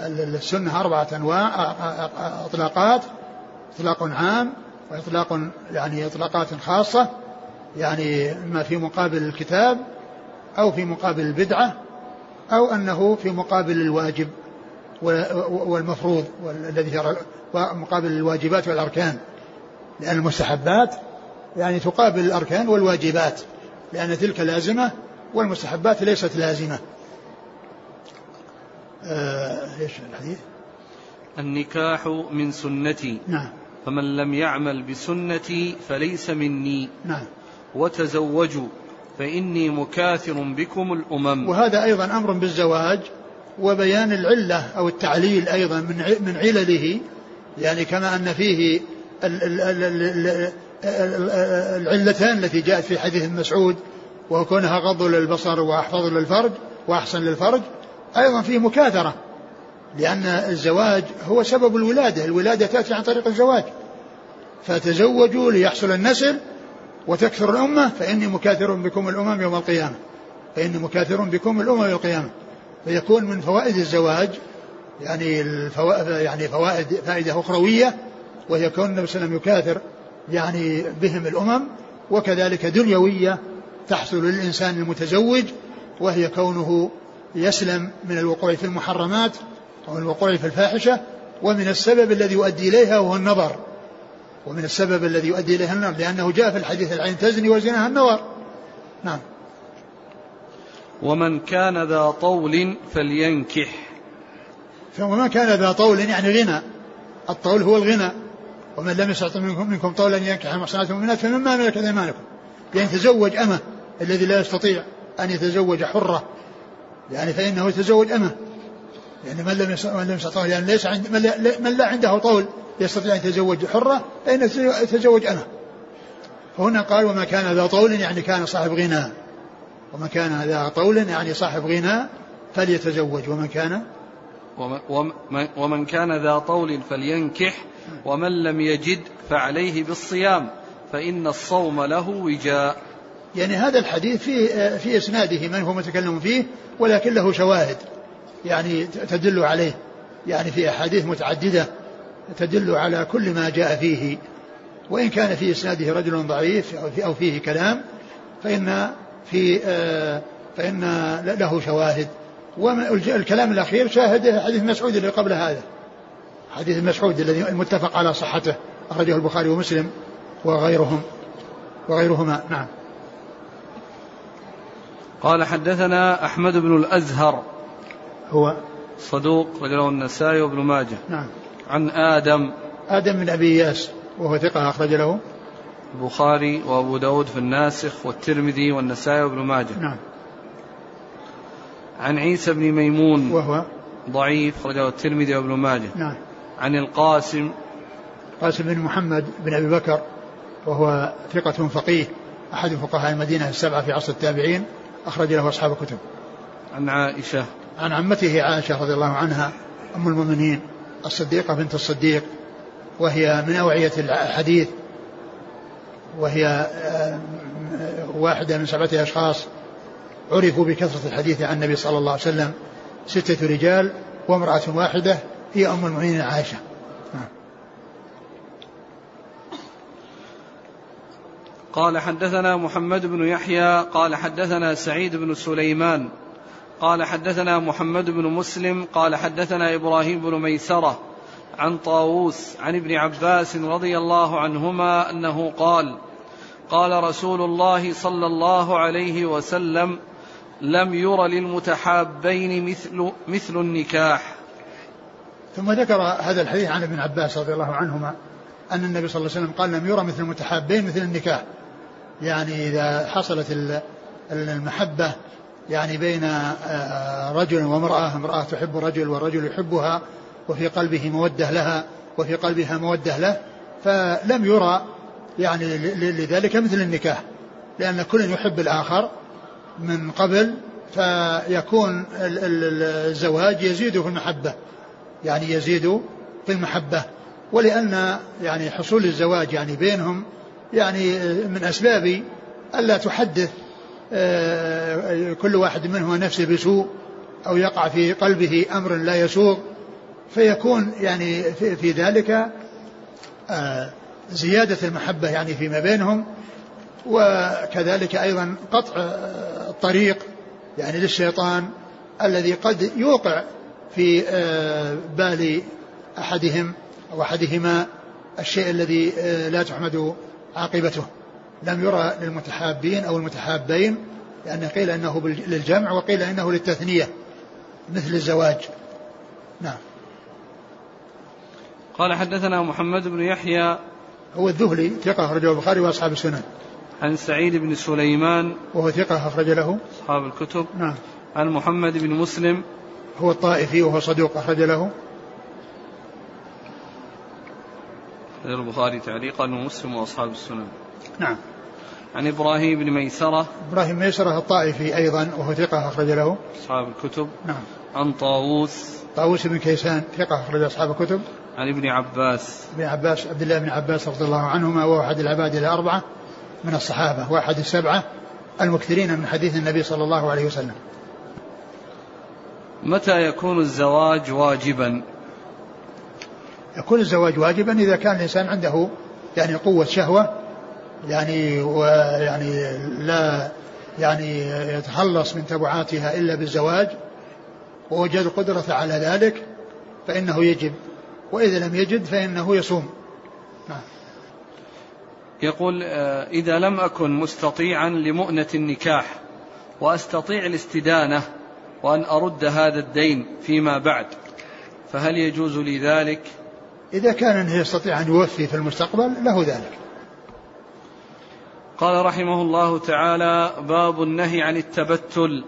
السنة أربعة أنواع إطلاقات إطلاق عام وإطلاق يعني إطلاقات خاصة يعني إما في مقابل الكتاب أو في مقابل البدعة أو أنه في مقابل الواجب والمفروض والذي مقابل الواجبات والأركان. لأن المستحبات يعني تقابل الأركان والواجبات لأن تلك لازمة والمستحبات ليست لازمة. آه إيش الحديث؟ النكاح من سنتي. نعم. فمن لم يعمل بسنتي فليس مني. نعم. وتزوجوا فإني مكاثر بكم الأمم. وهذا أيضا أمر بالزواج وبيان العلة أو التعليل أيضا من من علله يعني كما أن فيه العلتان التي جاءت في حديث مسعود وكونها غض للبصر وأحفظ للفرج وأحسن للفرج أيضا فيه مكاثرة. لأن الزواج هو سبب الولادة، الولادة تأتي عن طريق الزواج. فتزوجوا ليحصل النسل وتكثر الأمة فإني مكاثر بكم الأمم يوم القيامة. فإني مكاثر بكم الأمم يوم القيامة. فيكون من فوائد الزواج يعني الفوائد يعني فوائد فائدة أخروية وهي كون النبي صلى الله عليه وسلم يكاثر يعني بهم الأمم وكذلك دنيوية تحصل للإنسان المتزوج وهي كونه يسلم من الوقوع في المحرمات أو الوقوع في الفاحشة ومن السبب الذي يؤدي إليها وهو النظر. ومن السبب الذي يؤدي إليها النظر لأنه جاء في الحديث العين تزني وزنها النظر. نعم. ومن كان ذا طول فلينكح. ومن كان ذا طول يعني غنى. الطول هو الغنى. ومن لم يستطع منكم, منكم طولا ينكح المحصنات المؤمنات فمما ملكت أيمانكم. يعني تزوج أمه الذي لا يستطيع أن يتزوج حرة. يعني فإنه يتزوج أمه. يعني من لم من لم يستطع يعني ليس عند من لا, من لا عنده طول يستطيع أن يتزوج حرة فانه يتزوج امه فهنا قال وما كان ذا طول يعني كان صاحب غنى. ومن كان ذا طول يعني صاحب غنى فليتزوج. ومن كان ومن كان ذا طول فلينكح ومن لم يجد فعليه بالصيام فإن الصوم له وجاء. يعني هذا الحديث في في إسناده من هو متكلم فيه ولكن له شواهد. يعني تدل عليه يعني في أحاديث متعددة تدل على كل ما جاء فيه. وإن كان في إسناده رجل ضعيف أو فيه كلام فإن في آه، فإن له شواهد. والكلام الأخير شاهده حديث مسعود اللي قبل هذا. حديث مسعود الذي المتفق على صحته أخرجه البخاري ومسلم وغيرهم وغيرهما. نعم. قال حدثنا أحمد بن الأزهر هو صدوق رجله النسائي وابن ماجه. نعم. عن آدم. آدم من أبي إياس وهو ثقة أخرج له. البخاري وأبو داود في الناسخ والترمذي والنسائي وابن ماجه. نعم. عن عيسى بن ميمون. وهو ضعيف رجله الترمذي وابن ماجه. نعم. عن القاسم. قاسم بن محمد بن أبي بكر وهو ثقة فقيه أحد فقهاء المدينة السبعة في عصر التابعين أخرج له أصحاب الكتب. عن عائشة. عن عمته عائشة رضي الله عنها أم المؤمنين الصديقة بنت الصديق وهي من أوعية الحديث وهي آه، واحدة من سبعة أشخاص عرفوا بكثرة الحديث عن النبي صلى الله عليه وسلم ستة رجال وامرأة واحدة هي أم المؤمنين عائشة. قال حدثنا محمد بن يحيى قال حدثنا سعيد بن سليمان قال حدثنا محمد بن مسلم قال حدثنا إبراهيم بن ميسرة عن طاووس عن ابن عباس رضي الله عنهما أنه قال قال رسول الله صلى الله عليه وسلم لم ير للمتحابين مثل مثل النكاح. ثم ذكر هذا الحديث عن ابن عباس رضي الله عنهما أن النبي صلى الله عليه وسلم قال لم يرى مثل المتحابين مثل النكاح. يعني إذا حصلت المحبة يعني بين آه، رجل وامرأة امرأة تحب رجل والرجل يحبها وفي قلبه مودة لها وفي قلبها مودة له فلم يرى يعني لذلك مثل النكاح لأن كل يحب الآخر من قبل فيكون الزواج يزيد في المحبة يعني يزيد في المحبة. ولأن يعني حصول الزواج يعني بينهم يعني من أسباب ألا تحدث آه، كل واحد منهما نفسه بسوء أو يقع في قلبه أمر لا يسوغ فيكون يعني في ذلك آه، زيادة المحبة يعني فيما بينهم وكذلك أيضا قطع آه، الطريق يعني للشيطان الذي قد يوقع في بال أحدهم أو أحدهما الشيء الذي لا تحمد عاقبته. لم يرى للمتحابين أو المتحابين لأن قيل أنه للجمع وقيل أنه للتثنية مثل الزواج. نعم. قال حدثنا محمد بن يحيى هو الذهلي ثقة أخرجه البخاري وأصحاب السنن. عن سعيد بن سليمان وهو ثقة أخرج له. أصحاب الكتب. نعم. عن محمد بن مسلم هو الطائفي وهو صدوق أخرج له. البخاري تعليقا ومسلم وأصحاب السنن. نعم. عن إبراهيم بن ميسرة إبراهيم ميسرة الطائفي أيضا وهو ثقة أخرج له أصحاب الكتب. نعم. عن طاووس طاووس بن كيسان ثقة أخرج أصحاب الكتب. عن ابن عباس ابن عباس عبد الله بن عباس رضي الله عنهما وهو أحد العباد الاربعه من الصحابة وأحد السبعة المكثرين من حديث النبي صلى الله عليه وسلم. متى يكون الزواج واجبا؟ يكون الزواج واجبا إذا كان الإنسان عنده يعني قوة شهوة يعني ويعني لا يعني يتخلص من تبعاتها إلا بالزواج ووجد القدرة على ذلك فإنه يجب. وإذا لم يجد فإنه يصوم. نعم. يقول آه، إذا لم أكن مستطيعا لمؤنة النكاح وأستطيع الاستدانة وأن أرد هذا الدين فيما بعد فهل يجوز لي ذلك؟ إذا كان يستطيع أن يوفي في المستقبل له ذلك. قال رحمه الله تعالى باب النهي عن التبتل.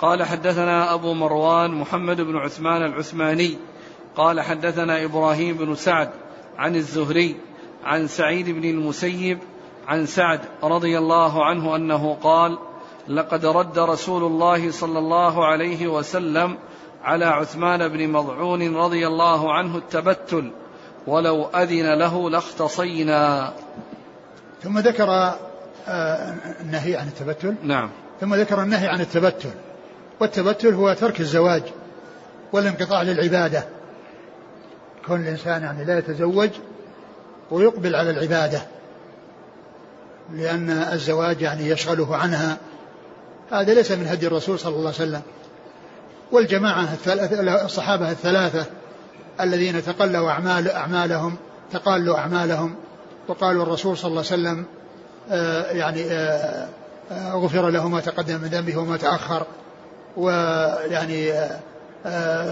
قال حدثنا أبو مروان محمد بن عثمان العثماني قال حدثنا إبراهيم بن سعد عن الزهري عن سعيد بن المسيب عن سعد رضي الله عنه أنه قال لقد رد رسول الله صلى الله عليه وسلم على عثمان بن مضعون رضي الله عنه التبتل ولو أذن له لاختصينا. ثم ذكر آه، النهي عن التبتل. نعم. ثم ذكر النهي عن التبتل. والتبتل هو ترك الزواج والانقطاع للعبادة. كون الإنسان يعني لا يتزوج ويقبل على العبادة لأن الزواج يعني يشغله عنها. هذا ليس من هدي الرسول صلى الله عليه وسلم. والجماعة الثلاثة الصحابة الثلاثة الذين تقلوا أعمال أعمالهم تقالوا أعمالهم وقالوا الرسول صلى الله عليه وسلم آه يعني آه, آه، غفر له ما تقدم من ذنبه وما تأخر. ويعني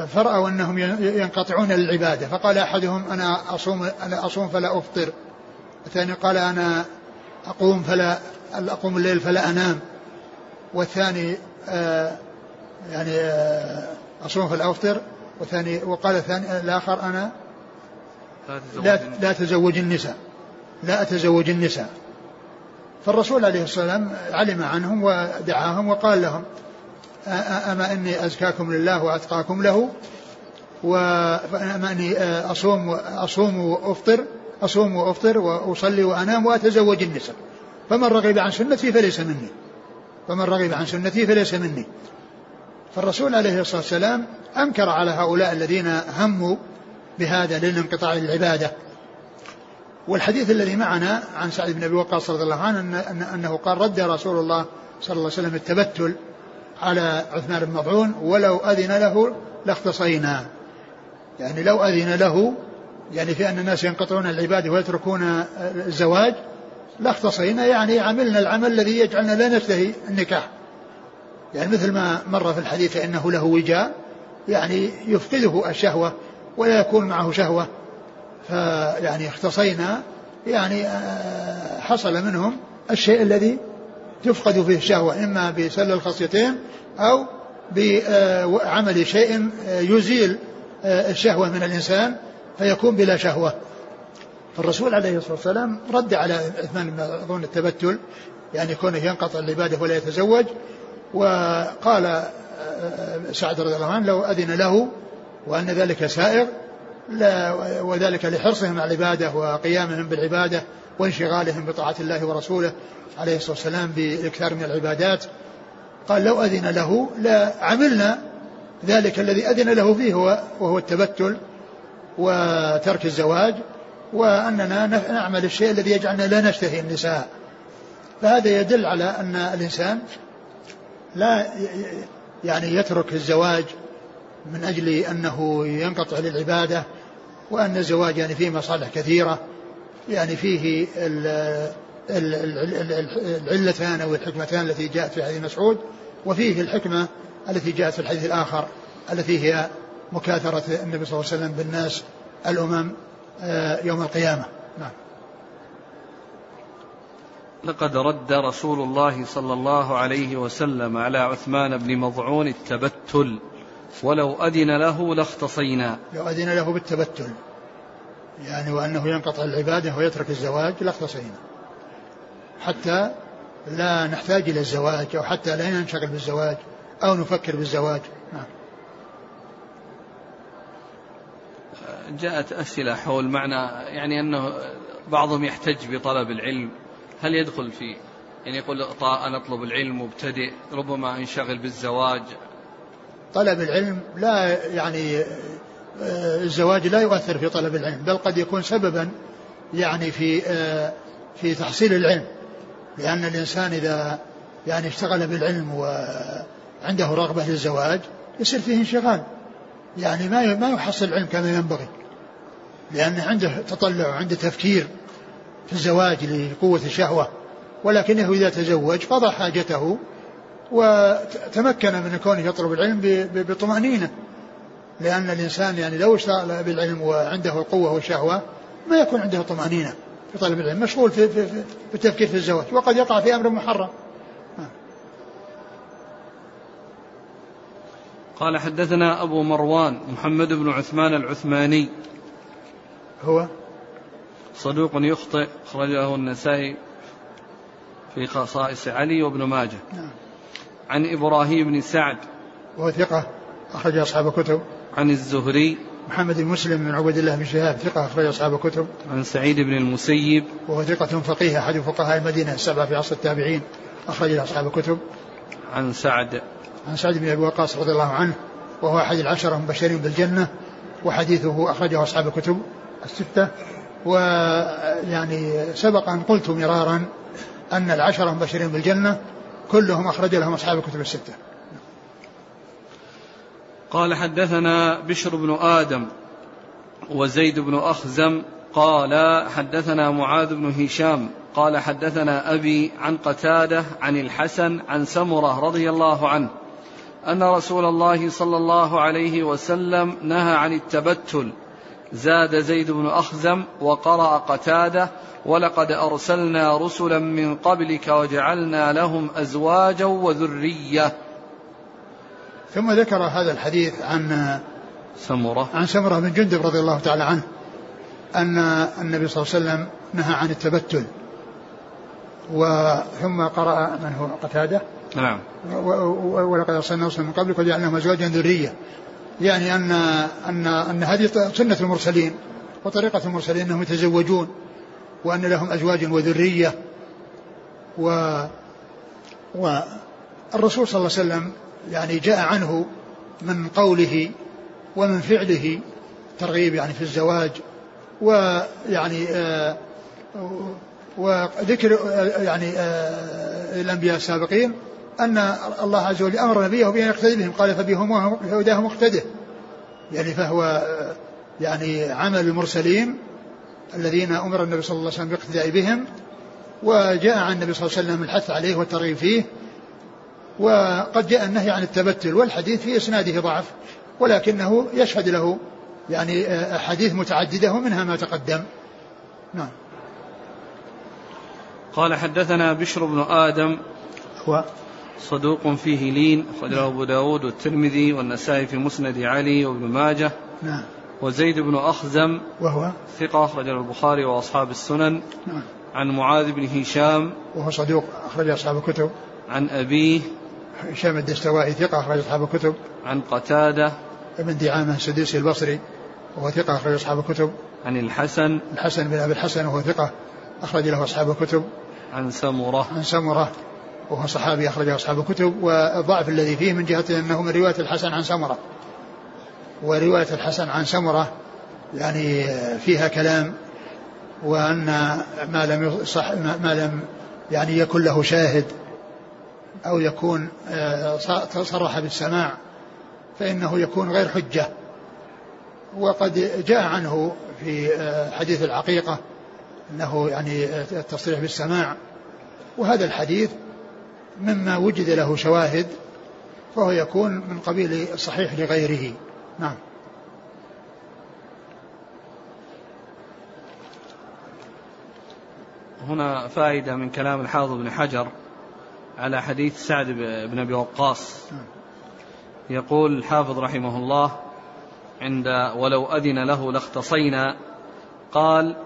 فرأوا أنهم ينقطعون للعبادة. فقال أحدهم أنا أصوم أنا أصوم فلا أفطر. الثاني قال أنا أقوم فلا أقوم الليل فلا أنام. والثاني يعني أصوم فلا أفطر. والثاني وقال الثاني الآخر أنا لا لا أتزوج النساء. لا أتزوج النساء. فالرسول عليه الصلاة والسلام علم عنهم ودعاهم وقال لهم أما إني أزكاكم لله وأتقاكم له وأما إني أصوم أصوم وأفطر أصوم وأفطر وأصلي وأنام وأتزوج النساء. فمن رغب عن سنتي فليس مني. فمن رغب عن سنتي فليس مني. فالرسول عليه الصلاة والسلام أنكر على هؤلاء الذين هموا بهذا للانقطاع العبادة والحديث الذي معنا عن سعد بن أبي وقاص رضي الله عنه أن أنه قال رد رسول الله صلى الله عليه وسلم التبتل على عثمان بن مضعون ولو أذن له لاختصينا. يعني لو أذن له يعني في أن الناس ينقطعون العبادة ويتركون الزواج لاختصينا يعني عملنا العمل الذي يجعلنا لا نشتهي النكاح. يعني مثل ما مر في الحديث أنه له وجاء يعني يفقده الشهوة ولا يكون معه شهوة فيعني اختصينا يعني آه، حصل منهم الشيء الذي تفقد فيه الشهوة إما بسل الخصيتين أو بعمل شيء آه، يزيل آه، الشهوة من الإنسان فيكون بلا شهوة. فالرسول عليه الصلاة والسلام رد على عثمان بن عفان التبتل يعني كونه ينقطع العبادة ولا يتزوج وقال سعد رضي الله عنه لو أذن له وأن ذلك سائر لا وذلك لحرصهم على العبادة وقيامهم بالعبادة وانشغالهم بطاعة الله ورسوله عليه الصلاة والسلام بإكثار من العبادات. قال لو أذن له لعملنا ذلك الذي أذن له فيه هو وهو التبتل وترك الزواج وأننا نعمل الشيء الذي يجعلنا لا نشتهي النساء. فهذا يدل على أن الإنسان لا يعني يترك الزواج من أجل أنه ينقطع للعبادة. وأن الزواج يعني فيه مصالح كثيرة يعني فيه العلتان أو الحكمتان التي جاءت في حديث مسعود وفيه الحكمة التي جاءت في الحديث الآخر التي هي مكاثرة النبي صلى الله عليه وسلم بالناس الأمم آه، يوم القيامة. نعم. لقد رد رسول الله صلى الله عليه وسلم على عثمان بن مضعون التبتل. ولو أذن له لاختصينا. لو أذن له بالتبتل يعني وأنه ينقطع العبادة ويترك الزواج لاختصينا. حتى لا نحتاج إلى الزواج أو حتى لا ننشغل بالزواج أو نفكر بالزواج. نعم. جاءت أسئلة حول معنى يعني أنه بعضهم يحتج بطلب العلم. هل يدخل في يعني يقول أنا أطلب العلم مبتدئ ربما انشغل بالزواج طلب العلم لا يعني آه، الزواج لا يؤثر في طلب العلم بل قد يكون سببا يعني في آه، في تحصيل العلم. لأن الإنسان إذا يعني اشتغل بالعلم وعنده رغبة للزواج يصير فيه انشغال. يعني ما ما يحصل العلم كما ينبغي. لأنه عنده تطلع وعنده تفكير في الزواج لقوة الشهوة. ولكنه إذا تزوج قضى حاجته وتمكن من كونه يطلب العلم بطمأنينة. لأن الإنسان يعني لو اشتغل بالعلم وعنده القوة والشهوة ما يكون عنده طمأنينة في طلب العلم مشغول في, في, في, في التفكير في الزواج وقد يقع في أمر محرم. قال حدثنا أبو مروان محمد بن عثمان العثماني. هو؟ صدوق يخطئ أخرجه النسائي في خصائص علي وابن ماجه. نعم. عن إبراهيم بن سعد وهو ثقة أخرج أصحاب الكتب. عن الزهري محمد بن مسلم بن عبد الله بن شهاب ثقة أخرج أصحاب الكتب. عن سعيد بن المسيب وهو ثقة فقيه أحد فقهاء المدينة السبعة في عصر التابعين أخرج أصحاب الكتب. عن سعد عن سعد بن أبي وقاص رضي الله عنه وهو أحد العشرة المبشرين بالجنة وحديثه أخرجه أصحاب الكتب الستة. ويعني سبق أن قلت مرارا أن العشرة المبشرين بالجنة كلهم أخرج لهم أصحاب الكتب الستة. قال حدثنا بشر بن آدم وزيد بن أخزم قال حدثنا معاذ بن هشام قال حدثنا أبي عن قتادة عن الحسن عن سمرة رضي الله عنه أن رسول الله صلى الله عليه وسلم نهى عن التبتل زاد زيد بن أخزم وقرأ قتادة ولقد أرسلنا رسلا من قبلك وجعلنا لهم أزواجا وذرية. ثم ذكر هذا الحديث عن سمرة. عن سمرة بن جندب رضي الله تعالى عنه أن النبي صلى الله عليه وسلم نهى عن التبتل. وثم قرأ من هو؟ قتادة. نعم. ولقد أرسلنا رسلا من قبلك وجعلناهم أزواجا ذرية يعني أن أن أن هذه سنة المرسلين وطريقة المرسلين أنهم يتزوجون وأن لهم أزواج وذرية و والرسول صلى الله عليه وسلم يعني جاء عنه من قوله ومن فعله ترغيب يعني في الزواج ويعني آه وذكر آه يعني آه الأنبياء السابقين أن الله عز وجل أمر نبيه بأن يقتدي بهم. قال فبهم هداه مقتده يعني فهو يعني عمل المرسلين الذين أمر النبي صلى الله عليه وسلم بالاقتداء بهم وجاء عن النبي صلى الله عليه وسلم الحث عليه والترغيب فيه وقد جاء النهي عن التبتل والحديث في إسناده ضعف ولكنه يشهد له يعني أحاديث متعددة ومنها ما تقدم. نعم. قال حدثنا بشر بن آدم هو صدوق فيه لين أخرجه أبو داود والترمذي والنسائي في مسند علي وابن ماجه. نعم. وزيد بن أخزم وهو؟ ثقة أخرجه البخاري وأصحاب السنن. نعم. عن معاذ بن هشام. وهو صدوق أخرج أصحاب الكتب. عن أبيه. هشام الدستوائي ثقة أخرج أصحاب الكتب. عن قتادة. ابن دعامة السدوسي البصري وهو ثقة أخرج أصحاب الكتب. عن الحسن. الحسن بن أبي الحسن وهو ثقة أخرج له أصحاب الكتب. عن سمرة. عن سمرة. وهو صحابي أخرجه أصحاب الكتب والضعف الذي فيه من جهة أنه من رواية الحسن عن سمرة. ورواية الحسن عن سمرة يعني فيها كلام وأن ما لم صح ما لم يعني يكن له شاهد أو يكون آه، صرح بالسماع فإنه يكون غير حجة. وقد جاء عنه في آه، حديث العقيقة أنه يعني التصريح بالسماع. وهذا الحديث مما وجد له شواهد فهو يكون من قبيل الصحيح لغيره. نعم. هنا فائدة من كلام الحافظ بن حجر على حديث سعد بن أبي وقاص. يقول الحافظ رحمه الله عند ولو أذن له لاختصينا قال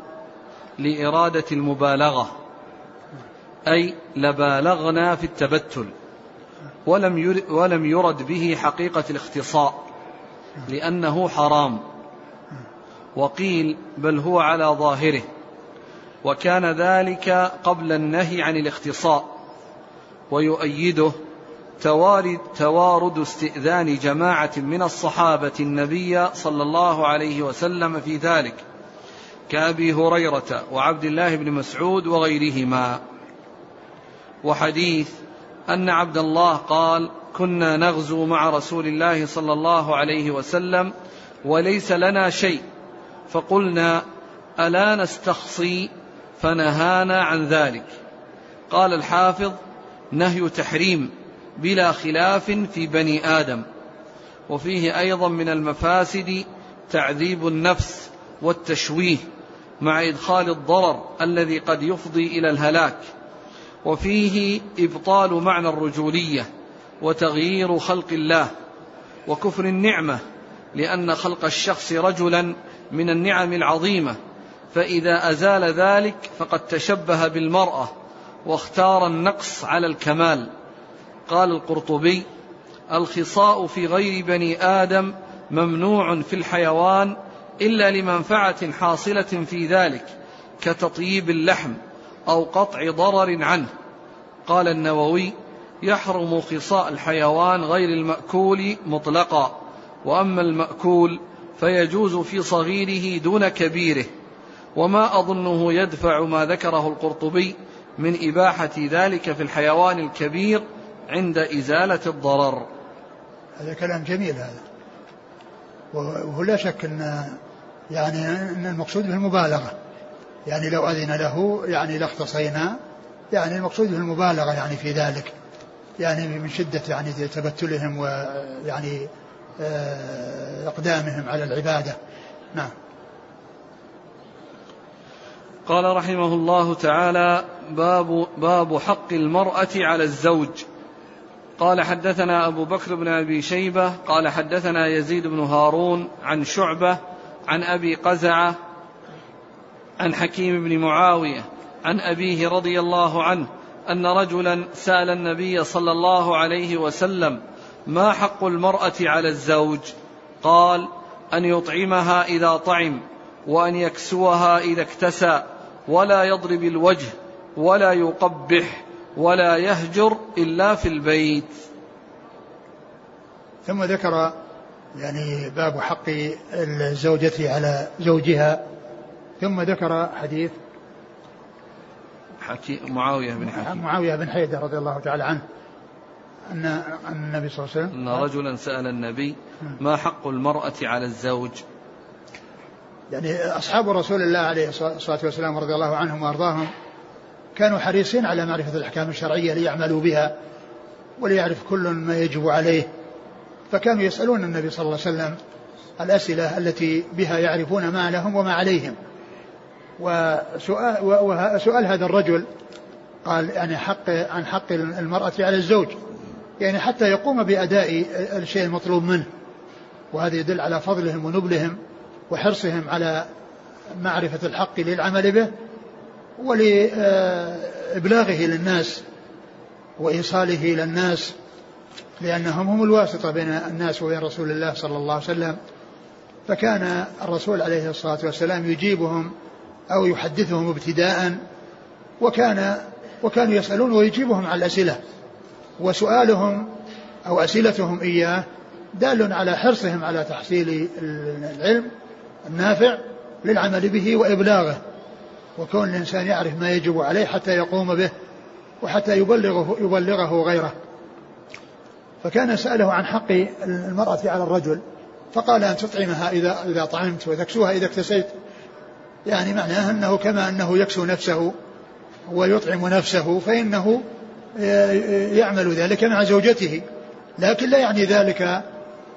لإرادة المبالغة أي لبالغنا في التبتل ولم ولم يرد به حقيقة الاختصاء لأنه حرام. وقيل بل هو على ظاهره. وكان ذلك قبل النهي عن الاختصاء ويؤيده توارد, توارد استئذان جماعة من الصحابة النبي صلى الله عليه وسلم في ذلك كأبي هريرة وعبد الله بن مسعود وغيرهما. وحديث أن عبد الله قال كنا نغزو مع رسول الله صلى الله عليه وسلم وليس لنا شيء. فقلنا ألا نستخصي؟ فنهانا عن ذلك. قال الحافظ نهي تحريم بلا خلاف في بني آدم. وفيه أيضا من المفاسد تعذيب النفس والتشويه مع إدخال الضرر الذي قد يفضي إلى الهلاك. وفيه إبطال معنى الرجولية وتغيير خلق الله وكفر النعمة لأن خلق الشخص رجلا من النعم العظيمة فإذا أزال ذلك فقد تشبه بالمرأة واختار النقص على الكمال. قال القرطبي الخصاء في غير بني آدم ممنوع في الحيوان إلا لمنفعة حاصلة في ذلك كتطييب اللحم. أو قطع ضرر عنه. قال النووي يحرم خصاء الحيوان غير المأكول مطلقا وأما المأكول فيجوز في صغيره دون كبيره. وما أظنه يدفع ما ذكره القرطبي من إباحة ذلك في الحيوان الكبير عند إزالة الضرر. هذا كلام جميل هذا. وهو لا شك أن يعني أن المقصود به المبالغة. يعني لو أذن له يعني لاختصينا يعني المقصود المبالغة يعني في ذلك. يعني من شدة يعني تبتلهم ويعني آه، إقدامهم على العبادة. نعم. قال رحمه الله تعالى باب باب حق المرأة على الزوج. قال حدثنا أبو بكر بن أبي شيبة قال حدثنا يزيد بن هارون عن شعبة عن أبي قزعة عن حكيم بن معاوية عن أبيه رضي الله عنه أن رجلا سأل النبي صلى الله عليه وسلم ما حق المرأة على الزوج؟ قال أن يطعمها إذا طعم وأن يكسوها إذا اكتسى ولا يضرب الوجه ولا يقبح ولا يهجر إلا في البيت. ثم ذكر يعني باب حق الزوجة على زوجها ثم ذكر حديث حكي معاوية بن حكيم. معاوية بن حيدة رضي الله تعالى عنه أن النبي صلى الله عليه وسلم أن رجلا سأل النبي ما حق المرأة على الزوج؟ يعني أصحاب رسول الله عليه الصلاة والسلام رضي الله عنهم وأرضاهم كانوا حريصين على معرفة الأحكام الشرعية ليعملوا بها وليعرف كل ما يجب عليه. فكانوا يسألون النبي صلى الله عليه وسلم الأسئلة التي بها يعرفون ما لهم وما عليهم. وسؤال, وسؤال هذا الرجل قال يعني حق عن حق المرأة على الزوج. يعني حتى يقوم بأداء الشيء المطلوب منه. وهذا يدل على فضلهم ونبلهم وحرصهم على معرفة الحق للعمل به ولإبلاغه للناس وإيصاله إلى الناس لأنهم هم الواسطة بين الناس وبين رسول الله صلى الله عليه وسلم. فكان الرسول عليه الصلاة والسلام يجيبهم أو يحدثهم ابتداء وكان وكانوا يسألون ويجيبهم على الأسئلة وسؤالهم أو أسئلتهم إياه دال على حرصهم على تحصيل العلم النافع للعمل به وإبلاغه. وكون الإنسان يعرف ما يجب عليه حتى يقوم به وحتى يبلغه يبلغه غيره. فكان سأله عن حق المرأة على الرجل فقال أن تطعمها إذا إذا طعمت وتكسوها إذا اكتسيت. يعني معناه أنه كما أنه يكسو نفسه ويطعم نفسه فإنه يعمل ذلك مع زوجته. لكن لا يعني ذلك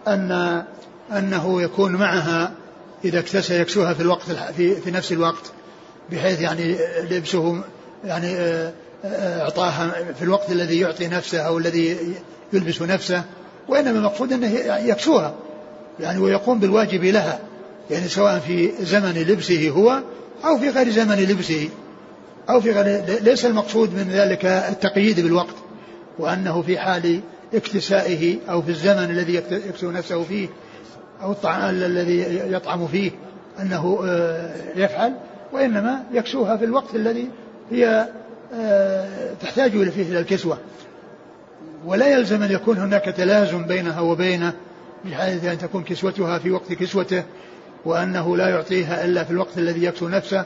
أن أنه يكون معها إذا اكتسى يكسوها في الوقت في, في نفس الوقت بحيث يعني لبسه يعني إعطاها في الوقت الذي يعطي نفسه أو الذي يلبس نفسه وإنما المقصود أنه يكسوها يعني ويقوم بالواجب لها. يعني سواء في زمن لبسه هو أو في غير زمن لبسه أو في غير ليس المقصود من ذلك التقييد بالوقت وأنه في حال اكتسائه أو في الزمن الذي يكسو نفسه فيه أو الطعام الذي يطعم فيه أنه آه، يفعل وإنما يكسوها في الوقت الذي هي آه، تحتاج فيه إلى الكسوة. ولا يلزم أن يكون هناك تلازم بينها وبينه بحيث أن تكون كسوتها في وقت كسوته وأنه لا يعطيها إلا في الوقت الذي يكسو نفسه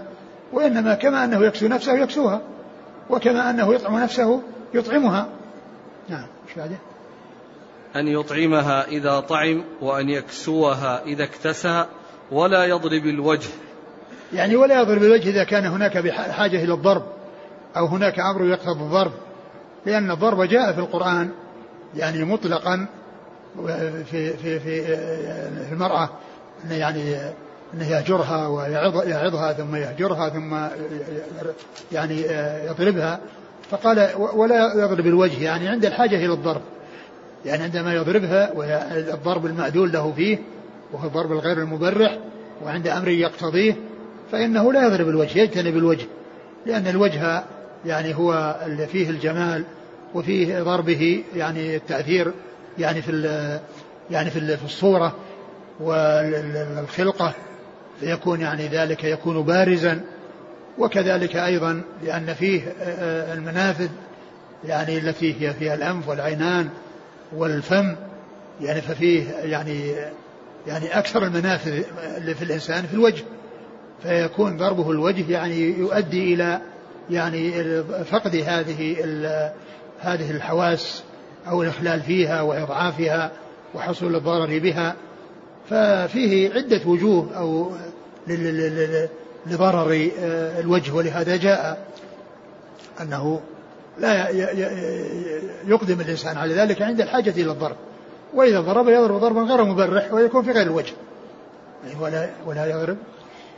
وإنما كما أنه يكسو نفسه يكسوها وكما أنه يطعم نفسه يطعمها. نعم إيش بعده؟ أن يطعمها إذا طعم وأن يكسوها إذا اكتسى ولا يضرب الوجه. يعني ولا يضرب الوجه إذا كان هناك بحاجة إلى الضرب أو هناك أمر يقتضي الضرب. لأن الضرب جاء في القرآن يعني مطلقا في في في المرأة. أنه يعني أنه يهجرها ويعظها ثم يهجرها ثم يعني يضربها. فقال ولا يضرب الوجه يعني عند الحاجة إلى الضرب. يعني عندما يضربها والضرب المأذول له فيه وهو الضرب الغير المبرح وعند أمر يقتضيه فإنه لا يضرب الوجه يجتنب الوجه. لأن الوجه يعني هو اللي فيه الجمال وفيه ضربه يعني التأثير يعني في يعني في الصورة. والخلقة فيكون يعني ذلك يكون بارزا وكذلك أيضا لأن فيه المنافذ يعني التي هي فيها الأنف والعينان والفم يعني ففيه يعني يعني أكثر المنافذ اللي في الإنسان في الوجه فيكون ضربه الوجه يعني يؤدي إلى يعني فقد هذه هذه الحواس أو الإخلال فيها وإضعافها وحصول الضرر بها. ففيه عدة وجوه أو لضرر الوجه ولهذا جاء أنه لا يقدم الإنسان على ذلك عند الحاجة إلى الضرب. وإذا ضرب يضرب ضربا غير مبرح ويكون في غير الوجه. ولا ولا يضرب.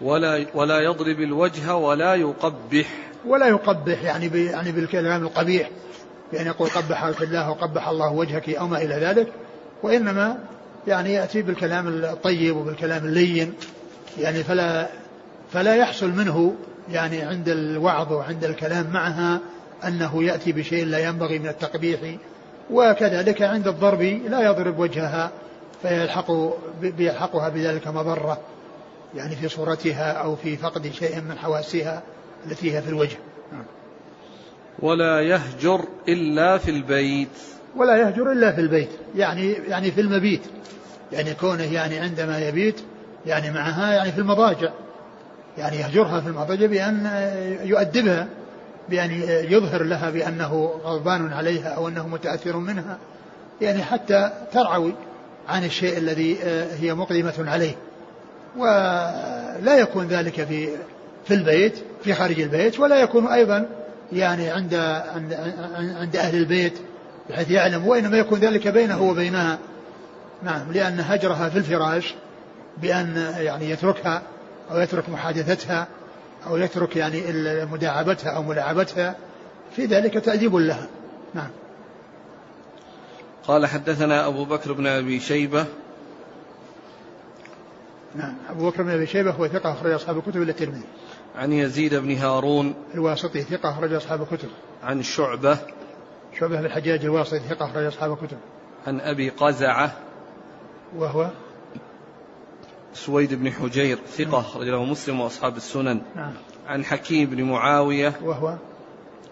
ولا ولا يضرب الوجه ولا يقبح. ولا يقبح يعني يعني بالكلام القبيح. بأن يقول قبحك الله وقبح الله وجهك أو ما إلى ذلك. وإنما يعني يأتي بالكلام الطيب وبالكلام اللين يعني فلا فلا يحصل منه يعني عند الوعظ وعند الكلام معها أنه يأتي بشيء لا ينبغي من التقبيح وكذلك عند الضرب لا يضرب وجهها فيلحق بيلحقها بذلك مضرة يعني في صورتها أو في فقد شيء من حواسها التي هي في الوجه. ولا يهجر إلا في البيت. ولا يهجر إلا في البيت يعني يعني في المبيت يعني كونه يعني عندما يبيت يعني معها يعني في المضاجع يعني يهجرها في المضاجع بأن يؤدبها بأن يظهر لها بأنه غضبان عليها أو أنه متأثر منها يعني حتى ترعوي عن الشيء الذي هي مقدمة عليه. ولا يكون ذلك في في البيت في خارج البيت ولا يكون أيضا يعني عند عند أهل البيت بحيث يعلم وإنما يكون ذلك بينه وبينها. نعم لأن هجرها في الفراش بأن يعني يتركها أو يترك محادثتها أو يترك يعني مداعبتها أو ملاعبتها في ذلك تأديب لها. نعم. قال حدثنا أبو بكر بن أبي شيبة. نعم أبو بكر بن أبي شيبة هو ثقة أخرج أصحاب الكتب إلى الترمذي. عن يزيد بن هارون. الواسطي ثقة أخرج أصحاب الكتب. عن شعبة. شعبة بن الحجاج الواسطي ثقة أخرج أصحاب الكتب. عن أبي قزعة وهو سويد بن حجير ثقة أخرج له مسلم وأصحاب السنن. نعم. عن حكيم بن معاوية وهو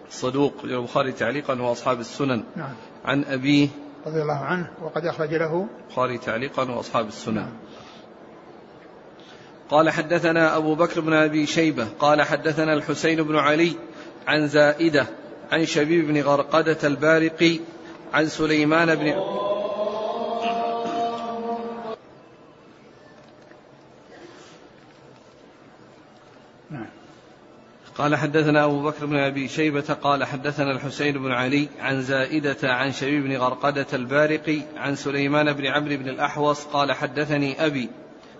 صدوق البخاري تعليقا وأصحاب السنن. نعم. عن أبيه رضي الله عنه وقد أخرج له البخاري تعليقا وأصحاب السنن. نعم. قال حدثنا أبو بكر بن أبي شيبة قال حدثنا الحسين بن علي عن زائدة عن شبيب بن غرقدة البارقي عن سليمان بن قال حدثنا أبو بكر بن أبي شيبة قال حدثنا الحسين بن علي عن زائدة عن شبيب بن غرقدة البارقي عن سليمان بن عمرو بن الأحوص قال حدثني أبي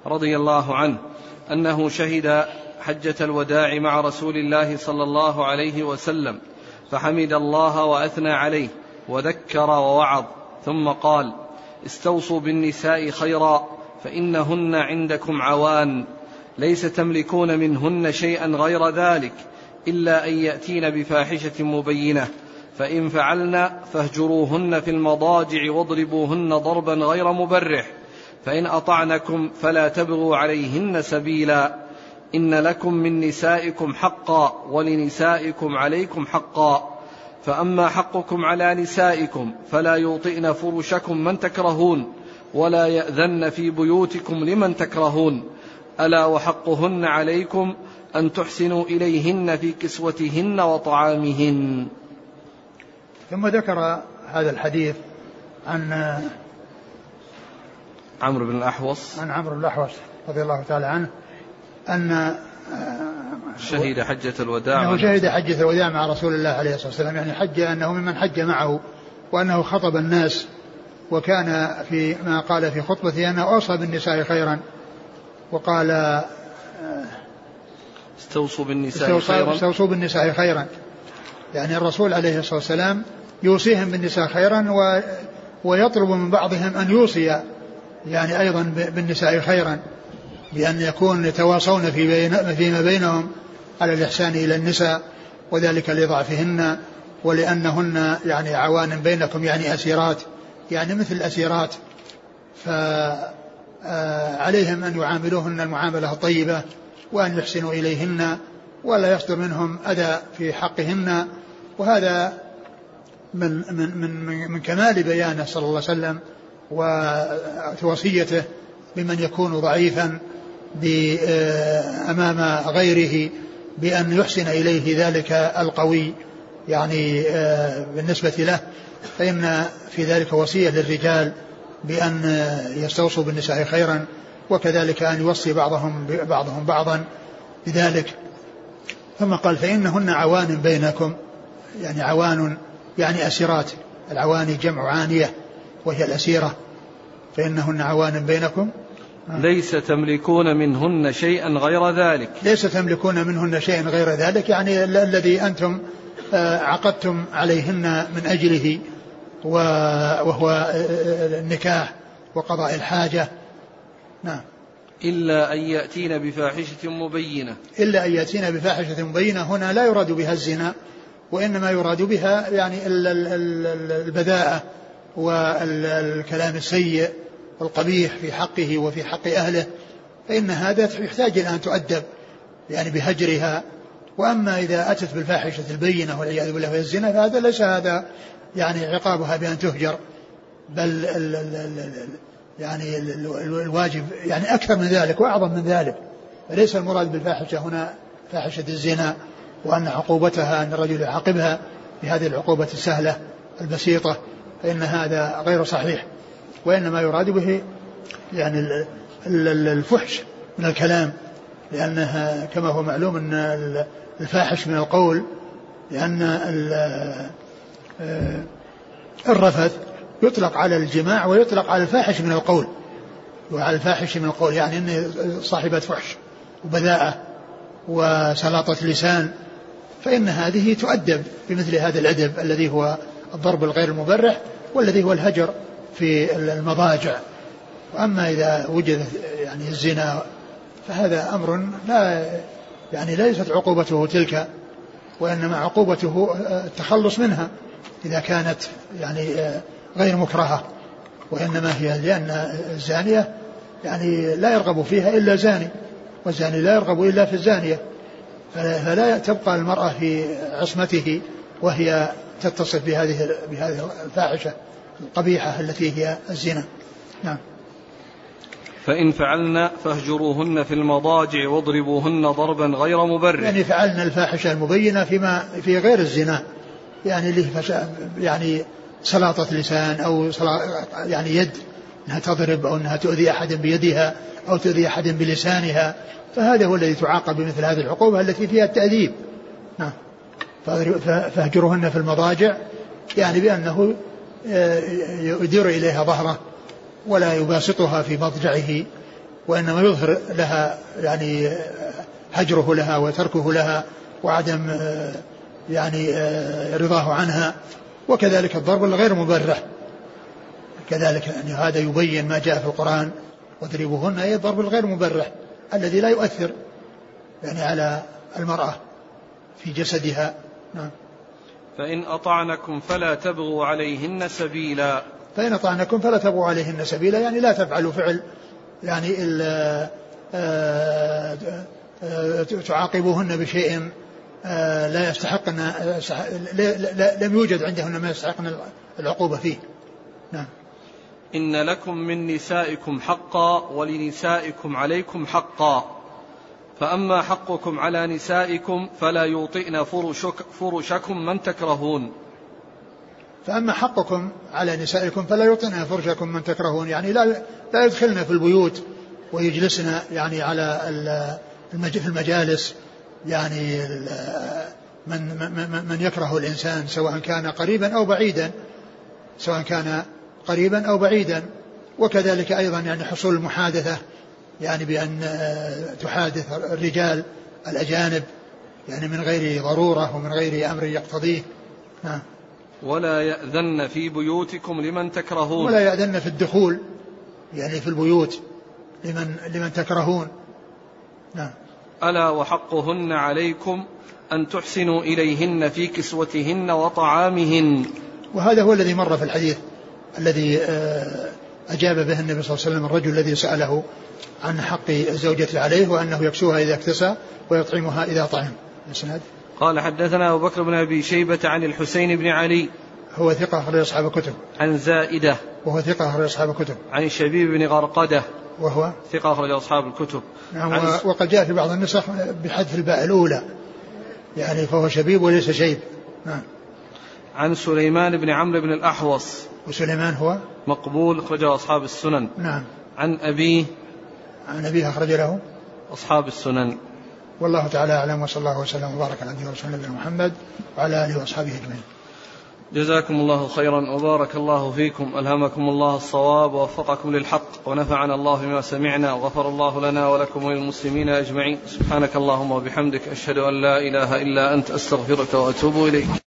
رضي الله عنه أنه شهد حجة الوداع مع رسول الله صلى الله عليه وسلم فحمد الله وأثنى عليه وذكر ووعظ ثم قال استوصوا بالنساء خيرا فإنهن عندكم عوان. ليس تملكون منهن شيئا غير ذلك إلا أن يأتين بفاحشة مبينة. فإن فعلن فاهجروهن في المضاجع واضربوهن ضربا غير مبرح. فإن أطعنكم فلا تبغوا عليهن سبيلا. إن لكم من نسائكم حقا ولنسائكم عليكم حقا. فأما حقكم على نسائكم فلا يوطئن فرشكم من تكرهون ولا يأذن في بيوتكم لمن تكرهون. ألا وحقهن عليكم أن تحسنوا إليهن في كسوتهن وطعامهن. ثم ذكر هذا الحديث عن عمرو بن الأحوص. عن عمرو بن الأحوص رضي الله تعالى عنه. أن آه، شهد حجة الوداع أنه شهد حجة الوداع مع رسول الله عليه الصلاة والسلام. يعني حج أنه ممن حج معه وأنه خطب الناس وكان في ما قال في خطبته أنه أوصى بالنساء خيرا وقال آه، استوصوا بالنساء خيرا. استوصوا بالنساء خيرا. يعني الرسول عليه الصلاة والسلام يوصيهم بالنساء خيرا و ويطلب من بعضهم أن يوصي يعني أيضا بالنساء خيرا. بأن يكون يتواصون في بين فيما بينهم على الإحسان إلى النساء وذلك لضعفهن ولأنهن يعني عوان بينكم يعني أسيرات يعني مثل الأسيرات. فعليهم أن يعاملوهن المعاملة الطيبة وأن يحسنوا إليهن ولا يصدر منهم أذى في حقهن. وهذا من من من من كمال بيانه صلى الله عليه وسلم ووصيته بمن يكون ضعيفا أمام غيره بأن يحسن إليه ذلك القوي يعني آه، بالنسبة له. فإن في ذلك وصية للرجال بأن يستوصوا بالنساء خيرا وكذلك أن يوصي بعضهم بعضهم بعضا بذلك. ثم قال فإنهن عوان بينكم يعني عوان يعني أسيرات. العواني جمع عانية وهي الأسيرة. فإنهن عوان بينكم ليس تملكون منهن شيئا غير ذلك. ليس تملكون منهن شيئا غير ذلك يعني الذي أنتم آه، عقدتم عليهن من أجله وهو آه، النكاح وقضاء الحاجة. نعم. إلا أن يأتين بفاحشة مبينة. إلا أن يأتين بفاحشة مبينة. هنا لا يراد بها الزنا وإنما يراد بها يعني البذاءة والكلام السيء. والقبيح في حقه وفي حق أهله فإن هذا يحتاج إلى أن تؤدب يعني بهجرها. وأما إذا أتت بالفاحشة البينة والعياذ بالله وهي الزنا فهذا ليس هذا يعني عقابها بأن تهجر بل ال ال ال يعني الواجب يعني أكثر من ذلك وأعظم من ذلك. فليس المراد بالفاحشة هنا فاحشة الزنا وأن عقوبتها أن الرجل يعاقبها بهذه العقوبة السهلة البسيطة فإن هذا غير صحيح. وإنما يراد به يعني الفحش من الكلام لأنها كما هو معلوم أن الفاحش من القول لأن آه، الرفث يطلق على الجماع ويطلق على الفاحش من القول. وعلى الفاحش من القول يعني أنه صاحبة فحش وبذاءة وسلاطة لسان فإن هذه تؤدب بمثل هذا الأدب الذي هو الضرب الغير المبرح والذي هو الهجر. في المضاجع. وأما إذا وجد يعني الزنا فهذا أمر لا يعني ليست عقوبته تلك وإنما عقوبته التخلص منها إذا كانت يعني غير مكرهة. وإنما هي لأن الزانية يعني لا يرغب فيها إلا زاني والزاني لا يرغب إلا في الزانية. فلا تبقى المرأة في عصمته وهي تتصف بهذه بهذه الفاحشة. القبيحة التي هي الزنا. نعم. فإن فعلن فاهجروهن في المضاجع واضربوهن ضربا غير مبرر. يعني فعلن الفاحشة المبينة فيما في غير الزنا. يعني اللي يعني سلاطة لسان أو يعني يد أنها تضرب أو أنها تؤذي أحد بيدها أو تؤذي أحد بلسانها. فهذا هو الذي تعاقب بمثل هذه العقوبة التي فيها التأديب نعم. فاهجروهن في المضاجع يعني بأنه يدير إليها ظهره ولا يباسطها في مضجعه وإنما يظهر لها يعني آه، هجره لها وتركه لها وعدم آه، يعني رضاه عنها وكذلك الضرب الغير مبرح. كذلك يعني هذا يبين ما جاء في القرآن واضربوهن أي الضرب الغير مبرح الذي لا يؤثر يعني على المرأة في جسدها. نعم. فإن أطعنكم فلا تبغوا عليهن سبيلا. فإن أطعنكم فلا تبغوا عليهن سبيلا يعني لا تفعلوا فعل يعني آآ آآ آآ تعاقبوهن بشيء آه، لا يستحقن آه، لم يوجد عندهن ما يستحقن العقوبة فيه. نعم. إن لكم من نسائكم حقا ولنسائكم عليكم حقا. فأما حقكم على نسائكم فلا يوطئن فرشك فرشكم من تكرهون. فأما حقكم على نسائكم فلا يوطئن فرشكم من تكرهون. يعني لا لا يدخلن في البيوت ويجلسن يعني على في المجالس. يعني من من من يكره الإنسان سواء كان قريبا أو بعيدا سواء كان قريبا أو بعيدا. وكذلك أيضا يعني حصول المحادثة. يعني بأن تحادث الرجال الأجانب يعني من غير ضرورة ومن غير أمر يقتضيه. نعم. ولا يأذن في بيوتكم لمن تكرهون. ولا يأذن في الدخول يعني في البيوت لمن لمن تكرهون. نعم. ألا وحقهن عليكم أن تحسنوا إليهن في كسوتهن وطعامهن. وهذا هو الذي مر في الحديث الذي آه، أجاب به النبي صلى الله عليه وسلم الرجل الذي سأله عن حق الزوجة عليه وأنه يكسوها إذا اكتسى ويطعمها إذا طعم. الإسناد؟ قال حدثنا أبو بكر بن أبي شيبة عن الحسين بن علي هو ثقة أخرج أصحاب الكتب. عن زائدة وهو ثقة أخرج أصحاب الكتب. عن الشبيب بن غرقدة وهو؟ ثقة أخرج أصحاب الكتب. نعم وقد جاء في بعض النسخ بحذف الباء الأولى. يعني فهو شبيب وليس شيب. نعم. عن سليمان بن عمرو بن الأحوص وسليمان هو؟ مقبول أخرجه أصحاب السنن. نعم. عن أبيه عن أبيه أخرج له. أصحاب السنن. والله تعالى أعلم وصلى الله وسلم وبارك على نبينا ورسول محمد وعلى آله وأصحابه أجمعين. جزاكم الله خيرا وبارك الله فيكم. ألهمكم الله الصواب ووفقكم للحق ونفعنا الله بما سمعنا وغفر الله لنا ولكم وللمسلمين أجمعين. سبحانك اللهم وبحمدك أشهد أن لا إله إلا أنت أستغفرك وأتوب إليك.